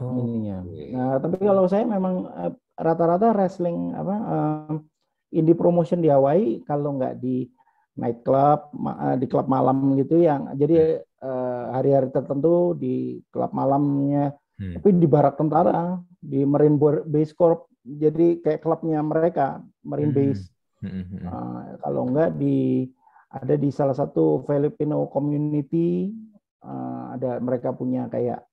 oh. ininya. Nah, tapi kalau saya memang eh, rata-rata wrestling apa uh, indie promotion di Hawaii kalau nggak di night club uh, di klub malam gitu yang jadi hari-hari uh, tertentu di klub malamnya hmm. tapi di barak tentara di Marine Base Corp jadi kayak klubnya mereka Marine hmm. Base hmm. Uh, kalau nggak di ada di salah satu Filipino community uh, ada mereka punya kayak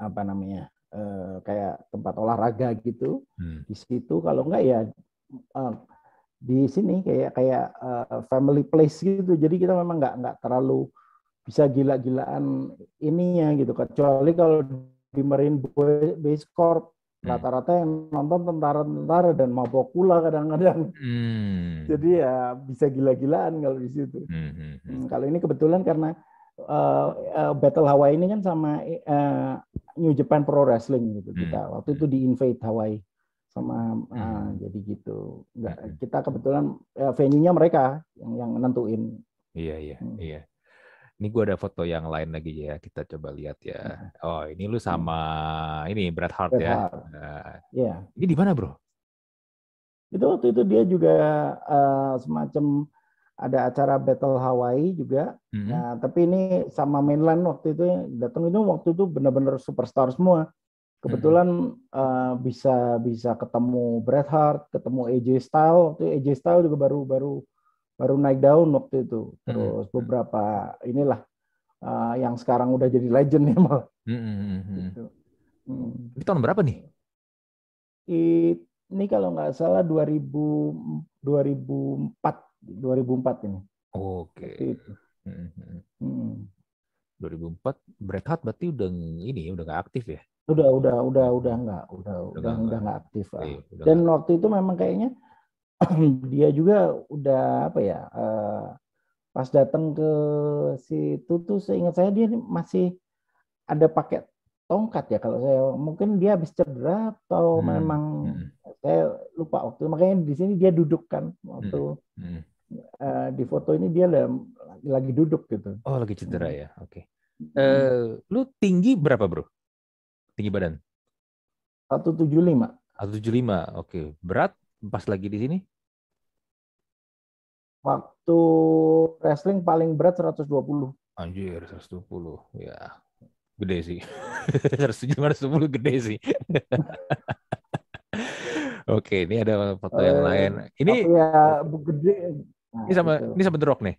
apa namanya uh, kayak tempat olahraga gitu hmm. di situ kalau enggak ya uh, di sini kayak kayak uh, family place gitu jadi kita memang nggak nggak terlalu bisa gila-gilaan ininya gitu kecuali kalau di Marine Base Corp hmm. rata-rata yang nonton tentara-tentara dan mabok pula kadang-kadang. Hmm. Jadi ya bisa gila-gilaan kalau di situ. Hmm. Hmm. hmm kalau ini kebetulan karena uh, uh, Battle Hawaii ini kan sama uh, New Japan Pro Wrestling gitu hmm. kita waktu itu di invade Hawaii sama hmm. uh, jadi gitu nggak hmm. kita kebetulan uh, venue-nya mereka yang yang nentuin iya iya hmm. iya ini gue ada foto yang lain lagi ya kita coba lihat ya hmm. oh ini lu sama hmm. ini Bret Hart Bret ya Hart. Uh, yeah. ini di mana bro itu waktu itu dia juga uh, semacam ada acara Battle Hawaii juga. Mm-hmm. Nah, tapi ini sama mainland waktu itu datang itu waktu itu benar-benar superstar semua. Kebetulan mm-hmm. uh, bisa bisa ketemu Bret Hart, ketemu AJ Styles. Waktu AJ Styles juga baru baru baru naik daun waktu itu. Terus mm-hmm. beberapa inilah uh, yang sekarang udah jadi legend ya mal. Mm-hmm. Gitu. Ini tahun berapa nih? Ini kalau nggak salah 2000 2004 2004 ini. Oke. Okay. Hmm. 2004 Bret Hart berarti udah ini udah nggak aktif ya? Udah udah udah udah nggak udah udah udah nggak aktif. Iya, udah Dan gak. waktu itu memang kayaknya dia juga udah apa ya uh, pas datang ke situ tuh seingat saya dia masih ada pakai tongkat ya kalau saya mungkin dia habis cedera atau hmm. memang hmm. Saya lupa waktu makanya di sini dia duduk kan waktu hmm. Hmm uh, di foto ini dia lagi duduk gitu. Oh, lagi cedera ya. Oke. Okay. Uh, lu tinggi berapa, Bro? Tinggi badan? 175. 175. Oke. Berat pas lagi di sini? Waktu wrestling paling berat 120. Anjir, 120. Ya. Gede sih. 170 120 gede sih. Oke, ini ada foto yang eh, lain. Ini ya gede. Nah, ini sama gitu. ini sama The Rock nih.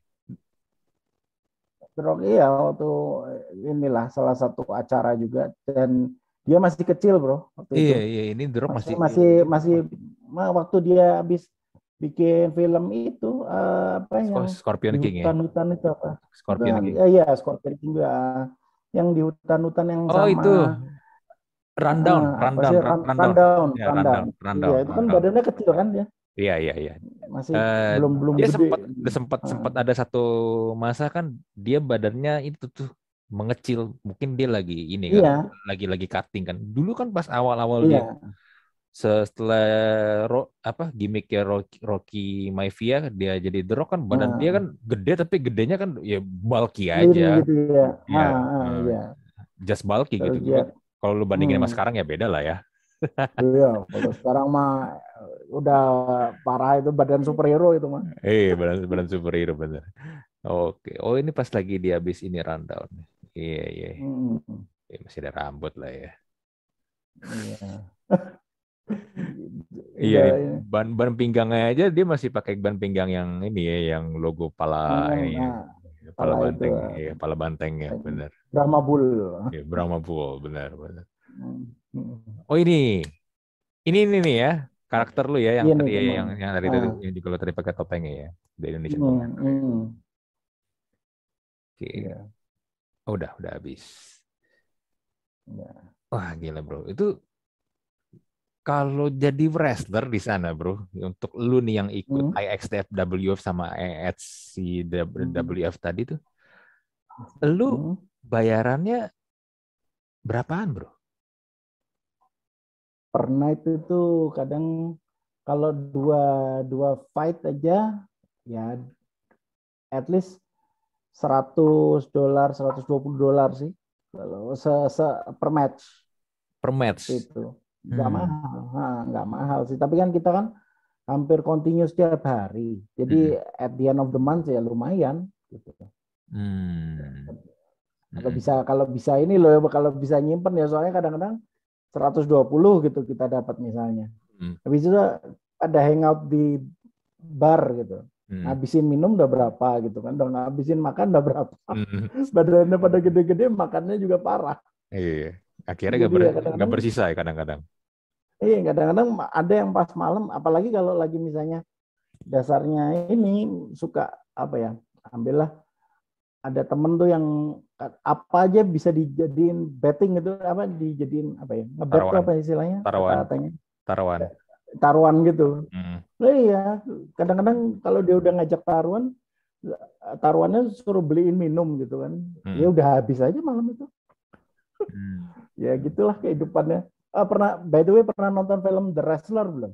The Rock iya waktu inilah salah satu acara juga dan dia masih kecil, Bro. Waktu iya, itu. iya, ini The Rock masih masih masih, masih waktu dia habis bikin film itu uh, apa yang Scorpion King hutan, ya. Hutan itu apa? Scorpion King. Iya, iya, Scorpion King juga. Yang di hutan-hutan yang oh, sama. itu. Rundown, uh, rundown, rundown, rundown, ya, rundown, rundown. Iya, itu kan badannya kecil kan dia. Iya, iya, iya. Masih uh, belum belum dia gede. sempat sempat uh. sempat ada satu masa kan dia badannya itu tuh mengecil. Mungkin dia lagi ini kan, iya. lagi lagi cutting kan. Dulu kan pas awal-awal iya. dia setelah ro, apa gimmicknya Rocky, Rocky Maivia dia jadi The Rock kan badan nah. dia kan gede tapi gedenya kan ya bulky aja. Gitu ya. Ya, ah, uh, ya. Just bulky gitu. Kan. Kalau lu bandingin hmm. sama sekarang ya beda lah ya. iya, kalau sekarang mah udah parah itu badan superhero itu mah. Eh, badan badan superhero bener. Oke. Oh, ini pas lagi dia habis ini rundown. Iya, iya. Hmm. Ya, masih ada rambut lah ya. Iya. Iya, ban ban pinggangnya aja dia masih pakai ban pinggang yang ini ya, yang logo pala oh, ini. Nah, pala banteng, ya, pala banteng ya, benar. Brahma Bull. Ya, Brahma Bull, benar, benar. Hmm. Oh ini, ini ini nih ya, karakter lu ya yang iya, tadi ya, yang yang tadi ah. yang di kalau tadi pakai topengnya ya, di Indonesia. Hmm, hmm. Oke. Okay. Ya. Oh, udah, udah habis. Ya. Wah, gila bro. Itu kalau jadi wrestler di sana, bro, untuk lu nih yang ikut hmm. IXTFWF sama EXCWF hmm. tadi tuh, lu hmm. bayarannya berapaan, bro? Pernah itu tuh kadang kalau dua dua fight aja ya at least 100 dolar, 120 dolar sih kalau se, se per match. Per match. Itu nggak hmm. mahal nah, nggak mahal sih tapi kan kita kan hampir continuous setiap hari jadi hmm. at the end of the month ya lumayan gitu hmm. kalau hmm. bisa kalau bisa ini loh kalau bisa nyimpen ya soalnya kadang-kadang 120 gitu kita dapat misalnya hmm. habis itu ada hangout di bar gitu hmm. ngabisin minum udah berapa gitu kan udah ngabisin makan udah berapa hmm. badannya pada gede-gede makannya juga parah iya akhirnya nggak ber, ya, bersisa ya kadang-kadang. Iya kadang-kadang ada yang pas malam apalagi kalau lagi misalnya dasarnya ini suka apa ya ambillah ada temen tuh yang apa aja bisa dijadiin betting gitu apa dijadiin apa ya ngebet apa istilahnya? Taruhan. Katanya taruhan. Taruhan gitu. Hmm. nah, iya kadang-kadang kalau dia udah ngajak taruhan taruhannya suruh beliin minum gitu kan. Hmm. ya udah habis aja malam itu. Hmm. Ya gitulah kehidupannya. Uh, pernah by the way pernah nonton film The Wrestler belum?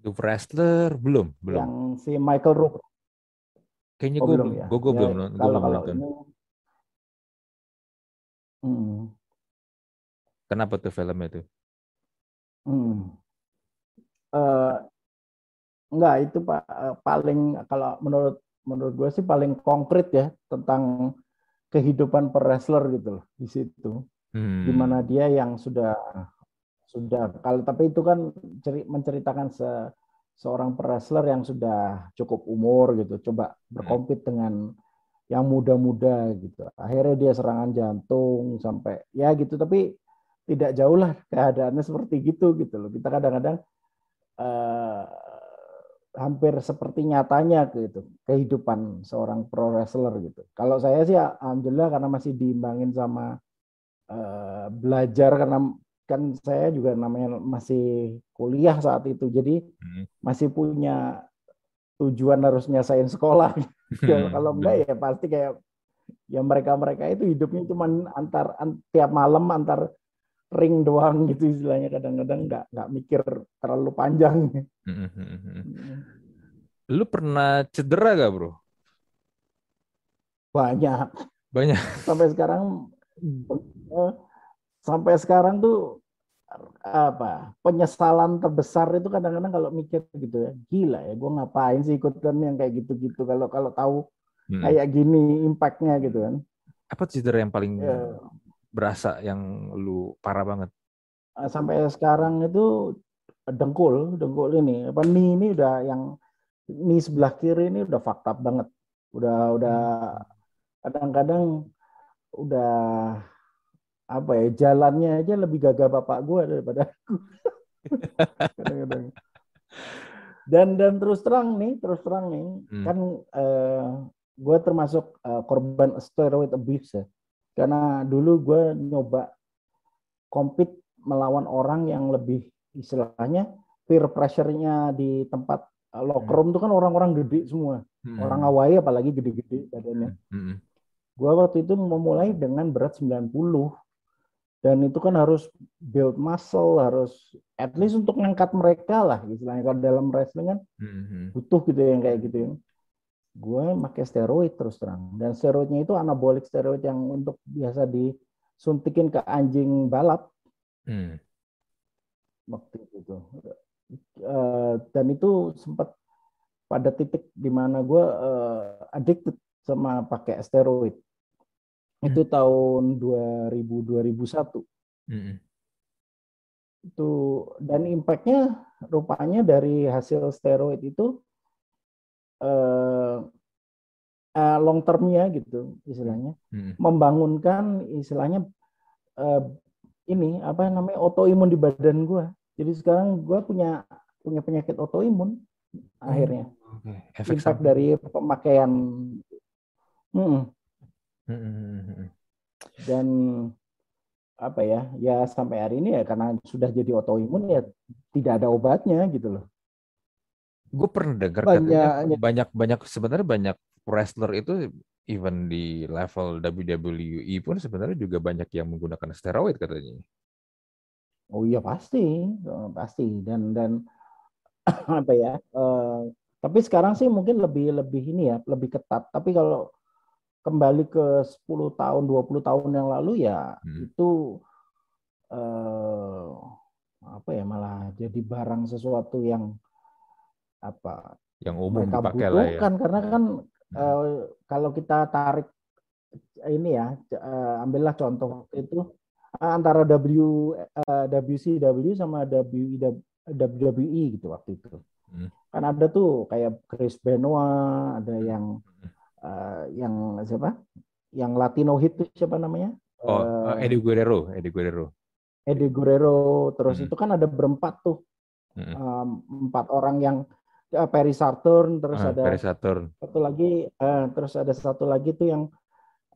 The Wrestler belum, belum. Yang si Michael Rook. Kayaknya oh, gue belum, ya. gue, gue ya, belum, gue belum nonton. Ini, hmm. Kenapa tuh filmnya tuh? Hmm. Uh, enggak itu pak paling kalau menurut menurut gue sih paling konkret ya tentang kehidupan per wrestler gitu loh di situ hmm. di mana dia yang sudah sudah kalau tapi itu kan menceritakan se, seorang wrestler yang sudah cukup umur gitu coba berkompet dengan yang muda-muda gitu. Akhirnya dia serangan jantung sampai ya gitu tapi tidak jauh lah keadaannya seperti gitu gitu loh. Kita kadang-kadang uh, hampir seperti nyatanya gitu kehidupan seorang pro wrestler gitu. Kalau saya sih alhamdulillah karena masih diimbangin sama Eh, belajar karena kan saya juga namanya masih kuliah saat itu jadi hmm. masih punya tujuan harus nyasain sekolah ya, kalau enggak ya pasti kayak ya mereka mereka itu hidupnya cuma antar an, tiap malam antar ring doang gitu istilahnya kadang-kadang nggak nggak mikir terlalu panjang. Hmm. Lu pernah cedera gak bro? Banyak. Banyak. Sampai sekarang sampai sekarang tuh apa penyesalan terbesar itu kadang-kadang kalau mikir gitu ya gila ya gue ngapain sih ikutan yang kayak gitu-gitu kalau kalau tahu hmm. kayak gini impactnya gitu kan apa cedera yang paling ya. berasa yang lu parah banget eh, sampai sekarang itu dengkul dengkul ini apa nih ini udah yang ini sebelah kiri ini udah fakta banget udah udah hmm. kadang-kadang udah apa ya jalannya aja lebih gagah bapak gue daripada aku kadang-kadang dan dan terus terang nih terus terang nih hmm. kan eh, gue termasuk uh, korban steroid abuse ya karena dulu gue nyoba compete melawan orang yang lebih istilahnya peer pressure-nya di tempat uh, locker room itu kan orang-orang gede semua hmm. orang Hawaii apalagi gede-gede badannya hmm. Gue waktu itu memulai dengan berat 90 dan itu kan harus build muscle harus at least untuk ngangkat mereka lah istilahnya kalau dalam wrestling kan mm-hmm. butuh gitu yang kayak gitu ya. gue pakai steroid terus terang dan steroidnya itu anabolic steroid yang untuk biasa disuntikin ke anjing balap mm. waktu itu uh, dan itu sempat pada titik di mana gue uh, addicted sama pakai steroid itu hmm. tahun 2000 2001 hmm. itu dan impactnya rupanya dari hasil steroid itu uh, uh, long termnya gitu istilahnya hmm. membangunkan istilahnya uh, ini apa namanya autoimun di badan gue jadi sekarang gue punya punya penyakit autoimun hmm. akhirnya okay. impact dari pemakaian hmm, dan apa ya ya sampai hari ini ya karena sudah jadi autoimun ya tidak ada obatnya gitu loh. Gue pernah dengar banyak banyak banyak sebenarnya banyak wrestler itu even di level WWE pun sebenarnya juga banyak yang menggunakan steroid katanya. Oh iya pasti. Oh, pasti. Dan dan apa ya uh, tapi sekarang sih mungkin lebih lebih ini ya lebih ketat. Tapi kalau kembali ke 10 tahun 20 tahun yang lalu ya hmm. itu eh, apa ya malah jadi barang sesuatu yang apa yang umum mereka dipakai lah ya. karena kan hmm. eh, kalau kita tarik ini ya eh, ambillah contoh itu antara W eh, WCW sama WWE gitu waktu itu. Hmm. Kan ada tuh kayak Chris Benoit, ada yang hmm uh, yang siapa? Yang Latino hit itu siapa namanya? Oh, uh, Eddie Guerrero, Eddie Guerrero. Eddie Guerrero, terus hmm. itu kan ada berempat tuh, hmm. um, empat orang yang uh, Perry Saturn, terus uh, ada Perry Saturn. satu lagi, uh, terus ada satu lagi tuh yang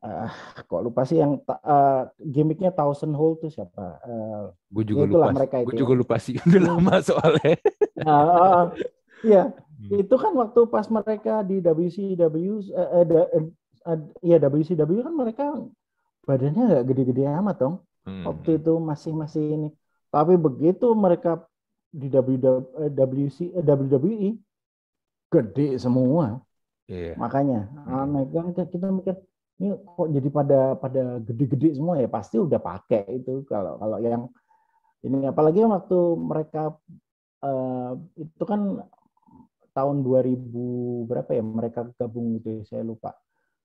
uh, kok lupa sih yang uh, gimmicknya Thousand Hole tuh siapa? Uh, gue juga lupa. Mereka gue juga lupa sih, udah lama soalnya. uh, uh, iya, Hmm. Itu kan waktu pas mereka di WCW, eh, eh, eh, ya WCW kan mereka badannya nggak gede-gede amat dong. Hmm. Waktu itu masih masih ini. Tapi begitu mereka di WC, WWE gede semua. Yeah. Makanya hmm. aneh kan kita mikir ini kok jadi pada pada gede-gede semua ya pasti udah pakai itu kalau kalau yang ini apalagi waktu mereka uh, itu kan tahun 2000 berapa ya mereka gabung gitu ya, saya lupa.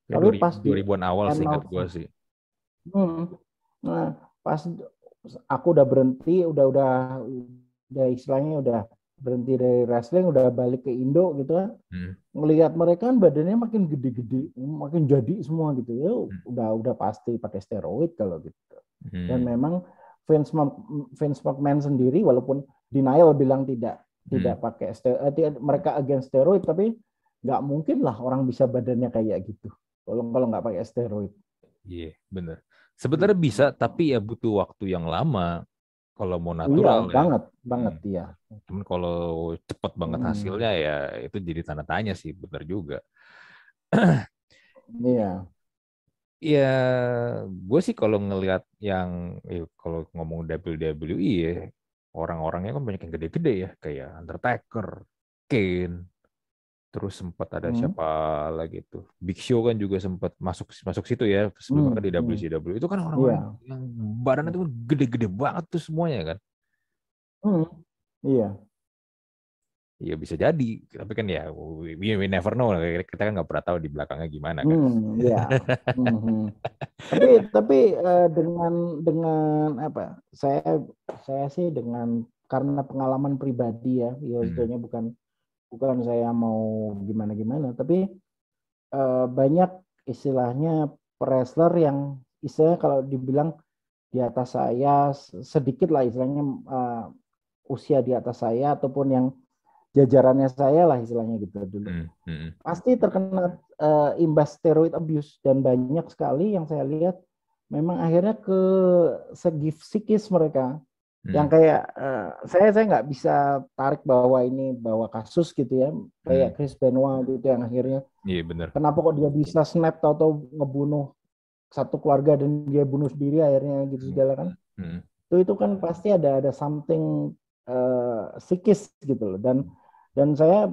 Ya, Tapi 2000, pas 2000-an awal sih ingat gua sih. Hmm, nah, pas aku udah berhenti, udah udah udah istilahnya udah berhenti dari wrestling, udah balik ke Indo gitu kan. Hmm. Ngelihat mereka kan badannya makin gede-gede, makin jadi semua gitu ya. Hmm. Udah udah pasti pakai steroid kalau gitu. Hmm. Dan memang Vince, Vince McMahon sendiri walaupun denial bilang tidak tidak hmm. pakai steroid mereka agen steroid tapi nggak mungkin lah orang bisa badannya kayak gitu kalau kalau nggak pakai steroid iya yeah, benar sebenarnya hmm. bisa tapi ya butuh waktu yang lama kalau mau iya, natural iya, ya. banget banget hmm. iya cuman kalau cepet banget hmm. hasilnya ya itu jadi tanda tanya sih benar juga iya Ya, gue sih kalau ngelihat yang, ya, kalau ngomong WWE ya, orang-orangnya kan banyak yang gede-gede ya, kayak Undertaker, Kane, Terus sempat ada Hmm. siapa lagi tuh? Big Show kan juga sempat masuk masuk situ ya sebelum Hmm, kan di hmm. WCW. Itu kan orang-orang Iya. yang badannya tuh gede-gede banget tuh semuanya kan. Hmm. Iya. Iya bisa jadi, tapi kan ya we, we never know. Kita kan nggak pernah tahu di belakangnya gimana kan. Hmm, iya. Mhm. Tapi tapi eh, dengan dengan apa? Saya saya sih dengan karena pengalaman pribadi ya, ya Hmm. sebetulnya bukan bukan saya mau gimana gimana, tapi eh, banyak istilahnya wrestler yang istilahnya kalau dibilang di atas saya sedikit lah istilahnya eh, usia di atas saya ataupun yang jajarannya saya lah istilahnya gitu dulu Hmm, hmm, pasti terkena eh, imbas steroid abuse dan banyak sekali yang saya lihat memang akhirnya ke segi psikis mereka hmm. yang kayak eh, saya saya nggak bisa tarik bahwa ini bahwa kasus gitu ya kayak Hmm. Chris Benoit gitu yang akhirnya Iya benar. kenapa kok dia bisa snap atau ngebunuh satu keluarga dan dia bunuh sendiri akhirnya gitu Hmm. segala kan Hmm, itu itu kan pasti ada ada something eh, psikis gitu loh dan dan saya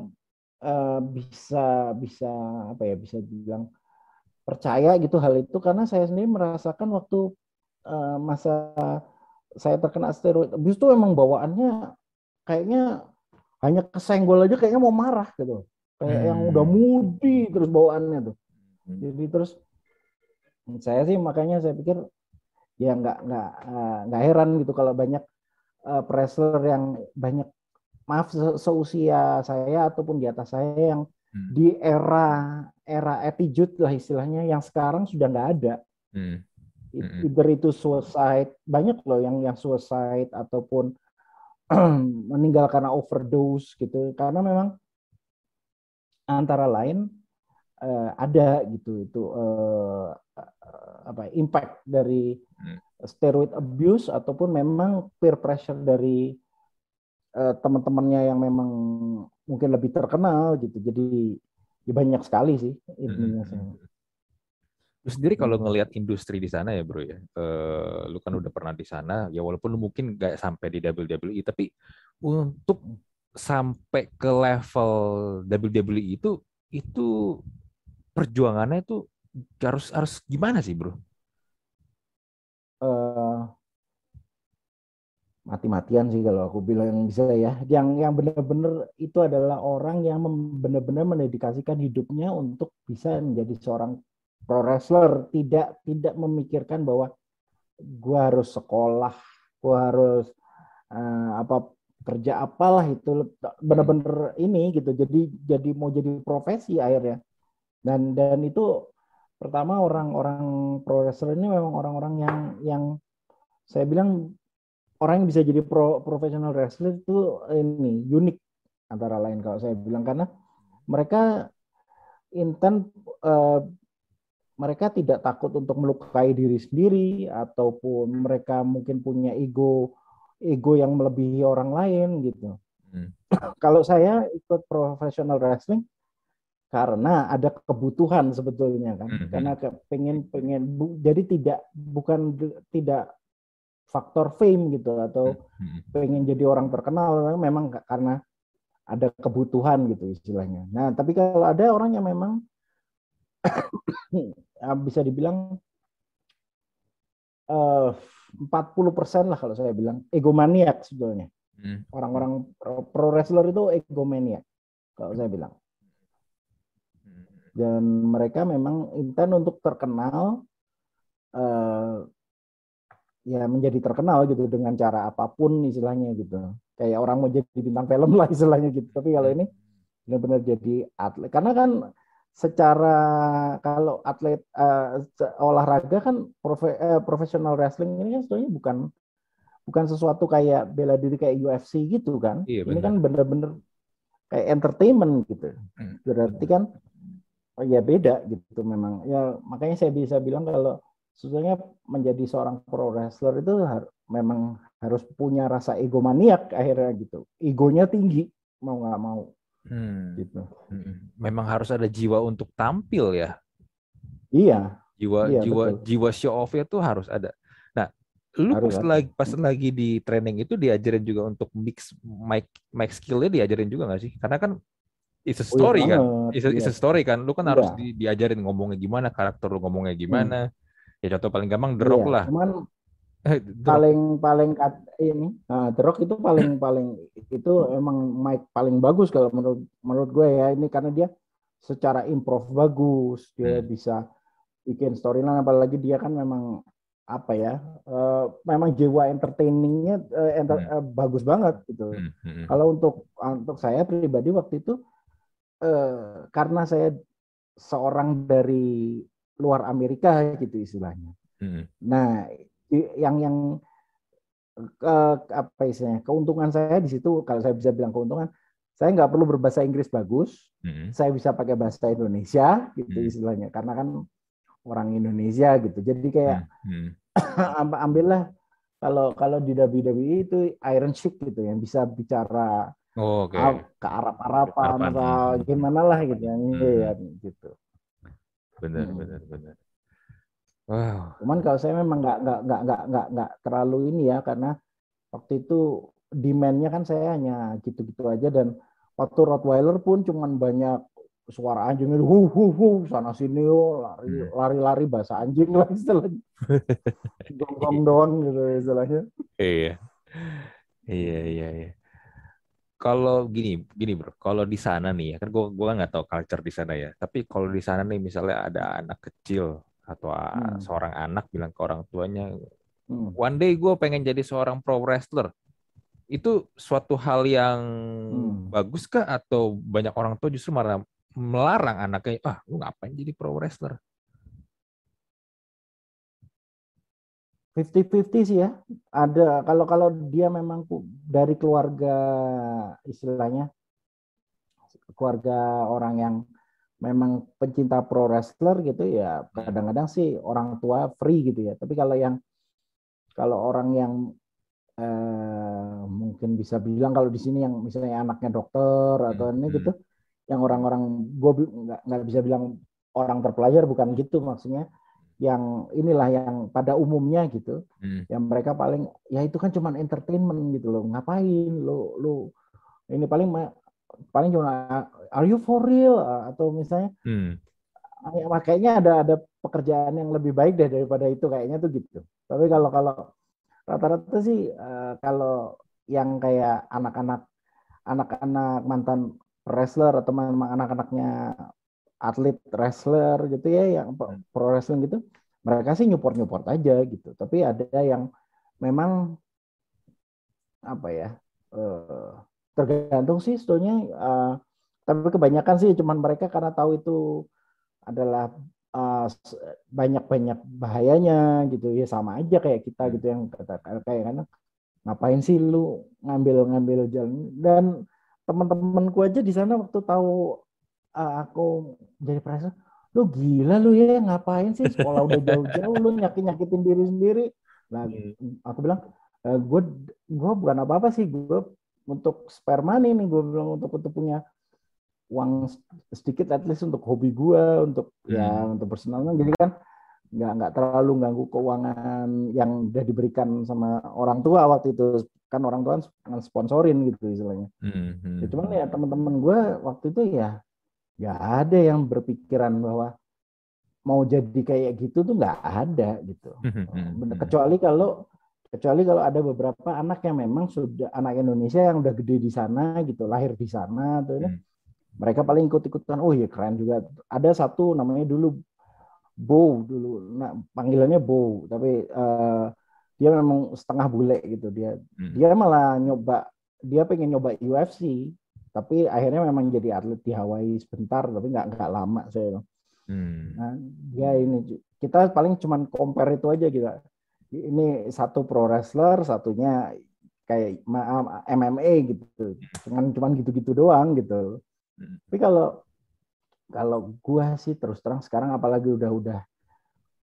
eh, bisa bisa apa ya bisa bilang percaya gitu hal itu karena saya sendiri merasakan waktu eh, masa saya terkena steroid abuse itu emang bawaannya kayaknya hanya kesenggol aja kayaknya mau marah gitu kayak yang Hmm. udah mudi terus bawaannya tuh hmm. jadi terus saya sih makanya saya pikir ya nggak nggak eh, nggak heran gitu kalau banyak eh, wrestler yang banyak maaf se- seusia saya ataupun di atas saya yang Hmm. di era era attitude lah istilahnya yang sekarang sudah nggak ada Hmm, Mm-mm. either itu suicide banyak loh yang yang suicide ataupun meninggal karena overdose gitu karena memang antara lain eh, ada gitu itu eh, apa impact dari Hmm. steroid abuse ataupun memang peer pressure dari eh, teman-temannya yang memang mungkin lebih terkenal gitu jadi ya banyak sekali sih intinya sih. Lu sendiri kalau ngelihat industri di sana ya bro ya, eh, lu kan udah pernah di sana, ya walaupun lu mungkin nggak sampai di WWE, tapi untuk sampai ke level WWE itu, itu perjuangannya itu harus harus gimana sih bro? eh, mati-matian sih kalau aku bilang yang bisa ya. Yang yang benar-benar itu adalah orang yang benar-benar mendedikasikan hidupnya untuk bisa menjadi seorang pro wrestler, tidak tidak memikirkan bahwa gua harus sekolah, gua harus eh, apa kerja apalah itu benar-benar ini gitu. Jadi jadi mau jadi profesi akhirnya. Dan dan itu pertama orang-orang pro wrestler ini memang orang-orang yang yang saya bilang orang yang bisa jadi pro profesional wrestler itu ini unik antara lain kalau saya bilang karena mereka intent eh, mereka tidak takut untuk melukai diri sendiri ataupun mereka mungkin punya ego ego yang melebihi orang lain gitu. Hmm. Kalau saya ikut professional wrestling karena ada kebutuhan sebetulnya kan, Mhm. karena ke- pengen pengen bu- jadi tidak bukan tidak faktor fame gitu atau Hmm. pengen jadi orang terkenal memang ka- karena ada kebutuhan gitu istilahnya. Nah tapi kalau ada orang yang memang ya, bisa dibilang eh, 40% lah kalau saya bilang egomaniak sebetulnya Hmm. orang-orang pro, pro wrestler itu egomaniak kalau saya bilang Hmm. dan mereka memang intent untuk terkenal eh, ya menjadi terkenal gitu dengan cara apa pun istilahnya gitu. Kayak orang mau jadi bintang film lah istilahnya gitu. Tapi kalau ini benar-benar jadi atlet. Karena kan secara kalau atlet se- olahraga kan profe- eh, profesional wrestling ini kan sebetulnya bukan bukan sesuatu kayak bela diri kayak UFC gitu kan. Iya, ini benar. kan benar-benar kayak entertainment gitu. Hmm. berarti kan oh ya beda gitu memang. Ya makanya saya bisa bilang kalau sebetulnya menjadi seorang pro wrestler itu har- memang harus punya rasa egomaniak akhirnya gitu egonya tinggi mau nggak mau Hmm. gitu Hmm. Memang harus ada jiwa untuk tampil ya. iya Jiwa Iya, jiwa betul. jiwa show off-nya tuh harus ada. Nah, lu Harus pas ada. lagi pas lagi di training itu diajarin juga untuk mix mic mic skill-nya diajarin juga nggak sih? Karena kan it's a Oh, iya story kan. banget, It's a, it's a iya. story kan. Lu kan harus Iya. di- diajarin ngomongnya gimana, karakter lu ngomongnya gimana. Ya contoh paling gampang The Iya, lah. Cuman paling paling kat- ini nah, The Rock itu paling paling itu emang Mike paling bagus kalau menurut menurut gue ya. Ini karena dia secara improv bagus dia Hmm. bisa bikin storyline apalagi dia kan memang apa ya eh, memang jiwa entertainingnya eh, enter- eh, bagus banget gitu. Hmm, hmm, kalau untuk untuk saya pribadi waktu itu eh, karena saya seorang dari luar Amerika gitu istilahnya Hmm, Nah, yang yang ke, apa istilahnya keuntungan saya di situ kalau saya bisa bilang keuntungan, saya nggak perlu berbahasa Inggris bagus, hmm, saya bisa pakai bahasa Indonesia gitu Hmm. istilahnya karena kan orang Indonesia gitu. Jadi kayak hmm, am- ambillah kalau kalau di WWE itu Iron Sheik gitu yang bisa bicara Oh, Oke. Ar- ke Araban. atau Hmm. gimana lah gitu ya, Hmm. Iya, gitu. Benar, Hmm. benar, benar. Wow. Cuman kalau saya memang nggak nggak nggak nggak nggak nggak terlalu ini ya karena waktu itu demand-nya kan saya hanya gitu-gitu aja dan waktu Rottweiler pun cuman banyak suara anjing itu hu hu hu sana sini oh, lari Hmm. lari lari bahasa anjing lah istilahnya gong doang gitu istilahnya Iya. Iya, iya, iya. Kalau gini, gini bro, kalau di sana nih ya, kan gua gua nggak tahu culture di sana ya. Tapi kalau di sana nih misalnya ada anak kecil atau Hmm. seorang anak bilang ke orang tuanya, Hmm. one day gue pengen jadi seorang pro wrestler. Itu suatu hal yang Hmm. bagus kah atau banyak orang tua justru malah melarang anaknya, ah lu ngapain jadi pro wrestler? 50-50 sih ya. Ada kalau kalau dia memang dari keluarga istilahnya keluarga orang yang memang pencinta pro wrestler gitu ya kadang-kadang sih orang tua free gitu ya. Tapi kalau yang kalau orang yang eh, mungkin bisa bilang kalau di sini yang misalnya anaknya dokter atau Hmm, ini hmm. gitu, yang orang-orang gue nggak nggak bisa bilang orang terpelajar bukan gitu maksudnya yang inilah yang pada umumnya gitu Hmm. yang mereka paling ya itu kan cuman entertainment gitu loh ngapain lo lo ini paling paling cuma are you for real atau misalnya Hmm. ya, kayaknya ada ada pekerjaan yang lebih baik deh daripada itu kayaknya tuh gitu tapi kalau kalau rata-rata sih eh, kalau yang kayak anak-anak anak-anak mantan wrestler atau memang anak-anaknya atlet wrestler gitu ya yang pro- pro wrestling gitu mereka sih nyupport nyupport aja gitu. Tapi ada yang memang apa ya eh, tergantung sih sebetulnya eh, tapi kebanyakan sih cuman mereka karena tahu itu adalah eh, banyak-banyak bahayanya gitu. Ya sama aja kayak kita gitu yang kata kayak kan ngapain sih lu ngambil-ngambil jalan? Dan teman-temanku aja di sana waktu tahu aku jadi presiden lu gila lu ya ngapain sih? Sekolah udah jauh-jauh lu nyakin-nyakitin diri sendiri. Nah aku bilang gue gue bukan apa-apa sih gue untuk spare money nih gue bilang untuk untuk punya uang sedikit at least untuk hobi gue untuk ya untuk personalnya jadi kan nggak nggak terlalu ganggu keuangan yang udah diberikan sama orang tua waktu itu. Kan orang tua kan sponsorin gitu istilahnya. Hmm. Hmm. ya, cuman ya teman-teman gue waktu itu ya nggak ada yang berpikiran bahwa mau jadi kayak gitu tuh nggak ada gitu Hmm. Bener. kecuali kalau kecuali kalau ada beberapa anak yang memang sudah anak Indonesia yang udah gede di sana gitu lahir di sana tuh. Hmm. mereka paling ikut-ikutan oh iya keren juga ada satu namanya dulu Bow dulu nah panggilannya Bow tapi eh, dia memang setengah bule gitu dia Hmm. dia malah nyoba dia pengen nyoba UFC tapi akhirnya memang jadi atlet di Hawaii sebentar tapi nggak nggak lama saya Hmm. Nah, dia ini kita paling cuman compare itu aja gitu. Ini satu pro wrestler, satunya kayak ma- MMA gitu. Cuman cuman gitu-gitu doang gitu. Hmm. Tapi kalau kalau gua sih terus terang sekarang apalagi udah udah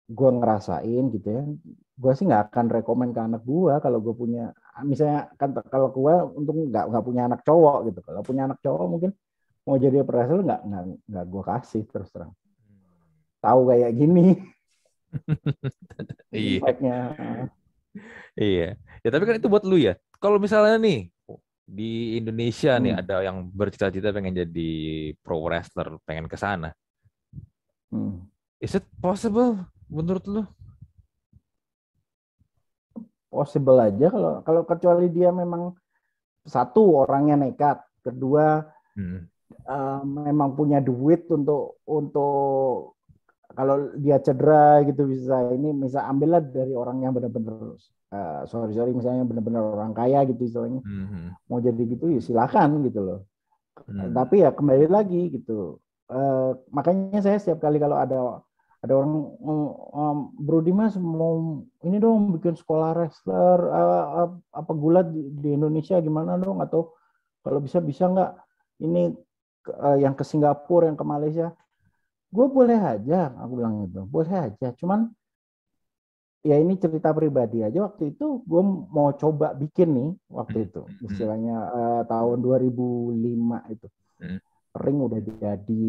gua ngerasain gitu ya. Gua sih nggak akan rekomend ke anak gua kalau gua punya misalnya kan kalau gua untuk nggak nggak punya anak cowok gitu. Kalau punya anak cowok mungkin mau jadi wrestler nggak nggak nggak gua kasih terus terang tahu kayak gini Iya. Iya. Ya tapi kan itu buat lu ya. Kalau misalnya nih, di Indonesia nih Hmm. ada yang bercita-cita pengen jadi pro wrestler, pengen ke sana. Hmm. Is it possible menurut lu? Possible aja kalau kalau kecuali dia memang satu orangnya nekat, kedua Hmm. eh, memang punya duit untuk untuk kalau dia cedera gitu bisa ini bisa ambillah dari orang yang benar-benar eh, sorry sorry misalnya benar-benar orang kaya gitu istilahnya Hmm. mau jadi gitu ya silakan gitu loh Hmm. tapi ya kembali lagi gitu Eh, makanya saya setiap kali kalau ada ada orang "Mm, um, Bro Dimas mau ini dong bikin sekolah wrestler eh, apa gulat di, di Indonesia gimana dong? Atau kalau bisa bisa nggak? Ini eh, yang ke Singapura yang ke Malaysia. Gue boleh aja aku bilang gitu. Boleh aja cuman ya ini cerita pribadi aja. Waktu itu gue mau coba bikin nih waktu itu Hmm. istilahnya eh, tahun 2005 itu. Hmm. ring udah jadi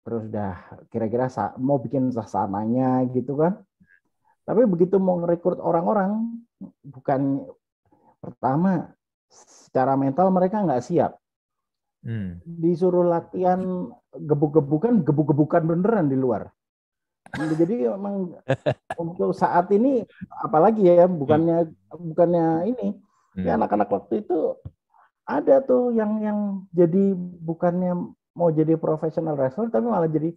terus udah kira-kira mau bikin sasananya gitu kan tapi begitu mau ngerekrut orang-orang bukan pertama secara mental mereka nggak siap Hmm. disuruh latihan gebuk-gebukan gebuk-gebukan beneran di luar jadi emang untuk saat ini apalagi ya bukannya bukannya ini Hmm. ya anak-anak waktu itu ada tuh yang yang jadi bukannya mau jadi profesional wrestler tapi malah jadi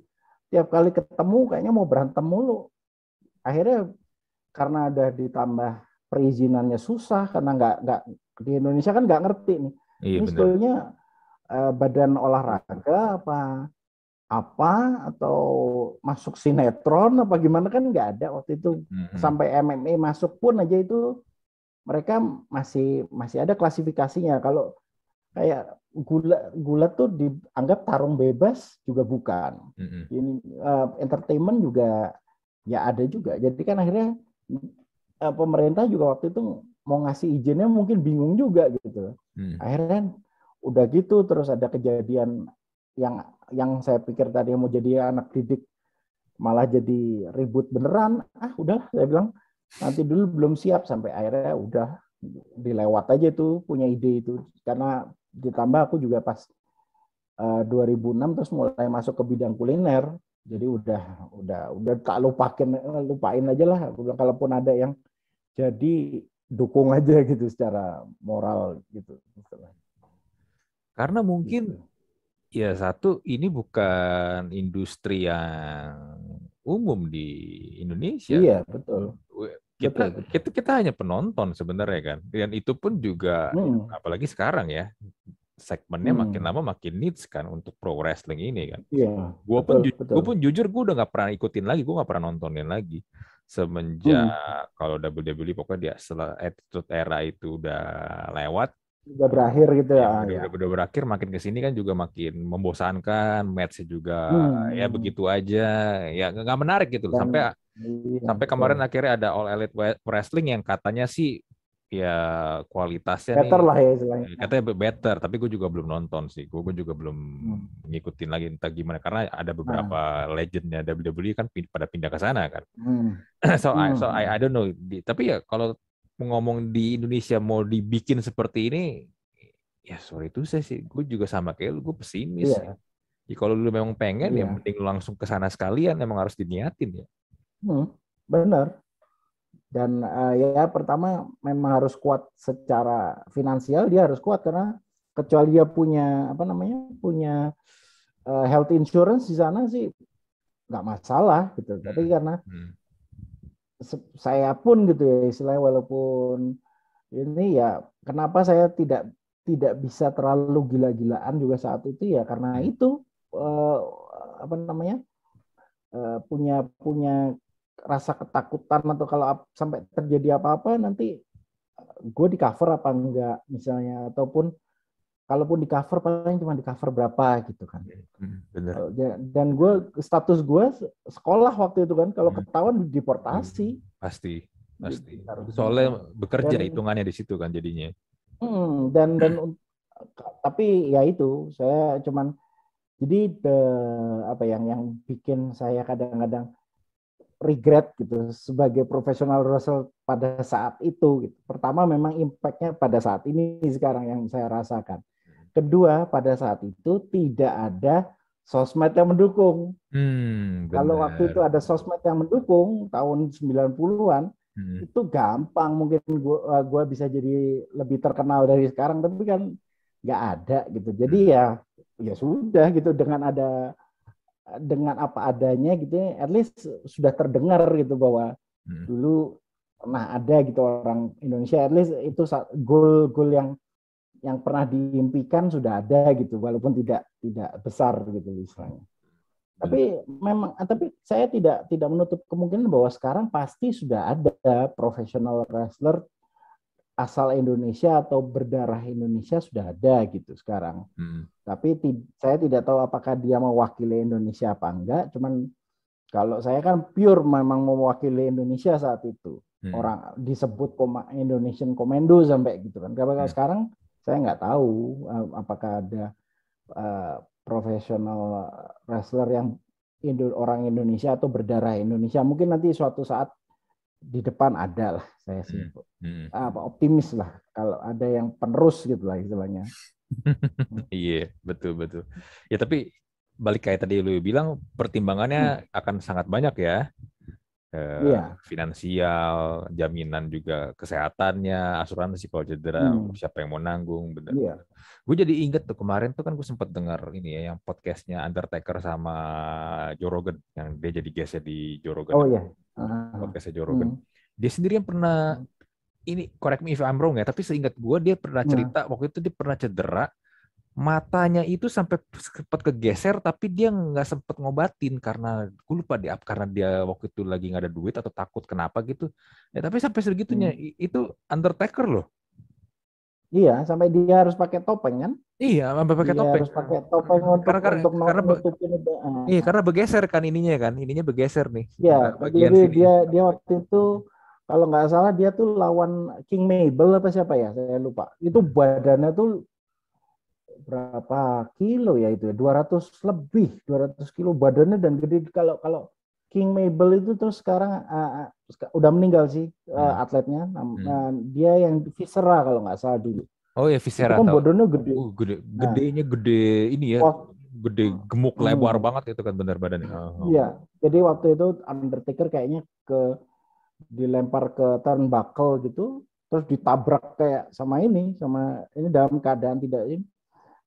tiap kali ketemu kayaknya mau berantem mulu. Akhirnya karena ada ditambah perizinannya susah karena nggak nggak di Indonesia kan nggak ngerti nih. Iya ini sebetulnya eh, badan olahraga apa apa atau masuk sinetron apa gimana kan nggak ada waktu itu. Hmm. sampai MMA masuk pun aja itu mereka masih masih ada klasifikasinya. Kalau kayak gula gula tuh dianggap tarung bebas juga bukan. Hmm. ini eh, entertainment juga ya ada juga. Jadi kan akhirnya eh, pemerintah juga waktu itu mau ngasih izinnya mungkin bingung juga gitu. Hmm. akhirnya kan udah gitu terus ada kejadian yang yang saya pikir tadi mau jadi anak didik malah jadi ribut beneran. Ah udah saya bilang nanti dulu belum siap sampai akhirnya udah dilewat aja itu punya ide itu. Karena ditambah aku juga pas eh, 2006 terus mulai masuk ke bidang kuliner jadi udah udah udah tak lupakin lupain aja lah aku bilang kalaupun ada yang jadi dukung aja gitu secara moral gitu Karena mungkin Gitu. ya satu ini bukan industri yang umum di Indonesia. iya betul Kita betul, betul. kita kita hanya penonton sebenarnya kan. Dan itu pun juga Hmm. apalagi sekarang ya segmennya Hmm. makin lama makin niche kan untuk pro wrestling ini kan. Iya, Gue pun, ju- pun jujur gue udah nggak pernah ikutin lagi, gue nggak pernah nontonin lagi semenjak Hmm. kalau WWE pokoknya dia setelah Attitude Era itu udah lewat, udah berakhir gitu ya. ya, Ah, udah, udah, berakhir, makin ke sini kan juga makin membosankan, matchnya juga Hmm. ya begitu aja, ya nggak menarik gitu. Dan- Sampai Iya, sampai kemarin akhirnya ada All Elite Wrestling yang katanya sih ya kualitasnya better nih lah ya istilahnya. katanya be- better tapi gue juga belum nonton sih gue juga belum Hmm. ngikutin lagi entah gimana karena ada beberapa legendnya WWE kan pada pindah ke sana kan Hmm. so I, so Hmm. I, I don't know Di- tapi ya kalau ngomong di Indonesia mau dibikin seperti ini ya sorry itu saya sih gue juga sama kayak lu gue pesimis Iya. ya, kalau lu memang pengen ya Iya. mending lu langsung ke sana sekalian emang harus diniatin ya Hmm, benar. Dan eh, ya pertama memang harus kuat secara finansial dia harus kuat karena kecuali dia punya apa namanya punya eh, health insurance di sana sih nggak masalah gitu. Tapi karena Hmm. saya pun gitu ya istilahnya walaupun ini ya kenapa saya tidak tidak bisa terlalu gila-gilaan juga saat itu ya karena itu eh, apa namanya eh, punya punya rasa ketakutan atau kalau sampai terjadi apa-apa nanti gue di cover apa enggak misalnya. Ataupun kalaupun di cover paling cuma di cover berapa gitu kan. Hmm, bener. Ja- dan gue status gue sekolah waktu itu kan kalau Hmm. ketahuan deportasi. Pasti pasti. Harus- soalnya bekerja Dan- hitungannya di situ kan jadinya. Hmm, dan dan tapi ya itu saya cuman jadi the, apa yang yang bikin saya kadang-kadang regret gitu sebagai profesional wrestler pada saat itu. Gitu. Pertama memang impactnya pada saat ini sekarang yang saya rasakan. Kedua pada saat itu tidak ada sosmed yang mendukung. Hmm, Kalau waktu itu ada sosmed yang mendukung tahun 90-an, hmm. itu gampang mungkin gua, gua bisa jadi lebih terkenal dari sekarang, tapi kan nggak ada gitu. Jadi hmm. ya ya sudah gitu dengan ada dengan apa adanya gitu ya, at least sudah terdengar gitu bahwa hmm. dulu pernah ada gitu orang Indonesia at least itu goal-goal yang yang pernah diimpikan sudah ada gitu walaupun tidak tidak besar gitu istilahnya. Tapi memang tapi saya tidak tidak menutup kemungkinan bahwa sekarang pasti sudah ada profesional wrestler asal Indonesia atau berdarah Indonesia sudah ada gitu sekarang. Hmm. Tapi saya tidak tahu apakah dia mewakili Indonesia apa enggak. Cuman kalau saya kan pure memang mewakili Indonesia saat itu. Hmm. Orang disebut Indonesian Commando sampai gitu kan. Kalau hmm. sekarang saya nggak tahu uh, apakah ada uh, profesional wrestler yang Indo orang Indonesia atau berdarah Indonesia. Mungkin nanti suatu saat di depan ada lah saya sih hmm. Hmm. apa optimis lah kalau ada yang penerus gitu lah istilahnya iya betul betul ya tapi balik kayak tadi lu bilang pertimbangannya hmm. akan sangat banyak ya eh, iya. finansial jaminan juga kesehatannya asuransi kalau cedera hmm. siapa yang mau nanggung benar iya. gue jadi inget tuh kemarin tuh kan gue sempat dengar ini ya yang podcastnya Undertaker sama Jorogen yang dia jadi guestnya di Jorogen oh iya uh, podcastnya Joe Rogan. Hmm. Dia sendiri yang pernah ini correct me if I'm wrong ya, tapi seingat gue dia pernah hmm. cerita hmm. waktu itu dia pernah cedera, matanya itu sampai sempat kegeser tapi dia nggak sempat ngobatin karena gue lupa dia karena dia waktu itu lagi nggak ada duit atau takut kenapa gitu ya tapi sampai segitunya hmm. itu Undertaker loh Iya, sampai dia harus pakai topeng kan? Iya, sampai pakai dia topeng. Harus pakai topeng untuk karena, untuk karena, nutupin itu. Ah. Iya, karena bergeser kan ininya kan, ininya bergeser nih. Iya, jadi sini. dia dia waktu itu kalau nggak salah dia tuh lawan King Mabel apa siapa ya? Saya lupa. Itu badannya tuh berapa kilo ya itu ya? 200 lebih, 200 kilo badannya dan gede kalau kalau King Mabel itu terus sekarang uh, udah meninggal sih uh, atletnya. Nah, hmm. Nah, dia yang Viscera kalau nggak salah dulu. Oh ya Viscera. Itu kan badannya gede. Uh, gede. Nah. Gedenya gede ini ya. Waktu, gede gemuk hmm. lebar banget itu kan benar badannya. Oh, oh. Iya. Jadi waktu itu Undertaker kayaknya ke dilempar ke turnbuckle gitu, terus ditabrak kayak sama ini, sama ini dalam keadaan tidak ini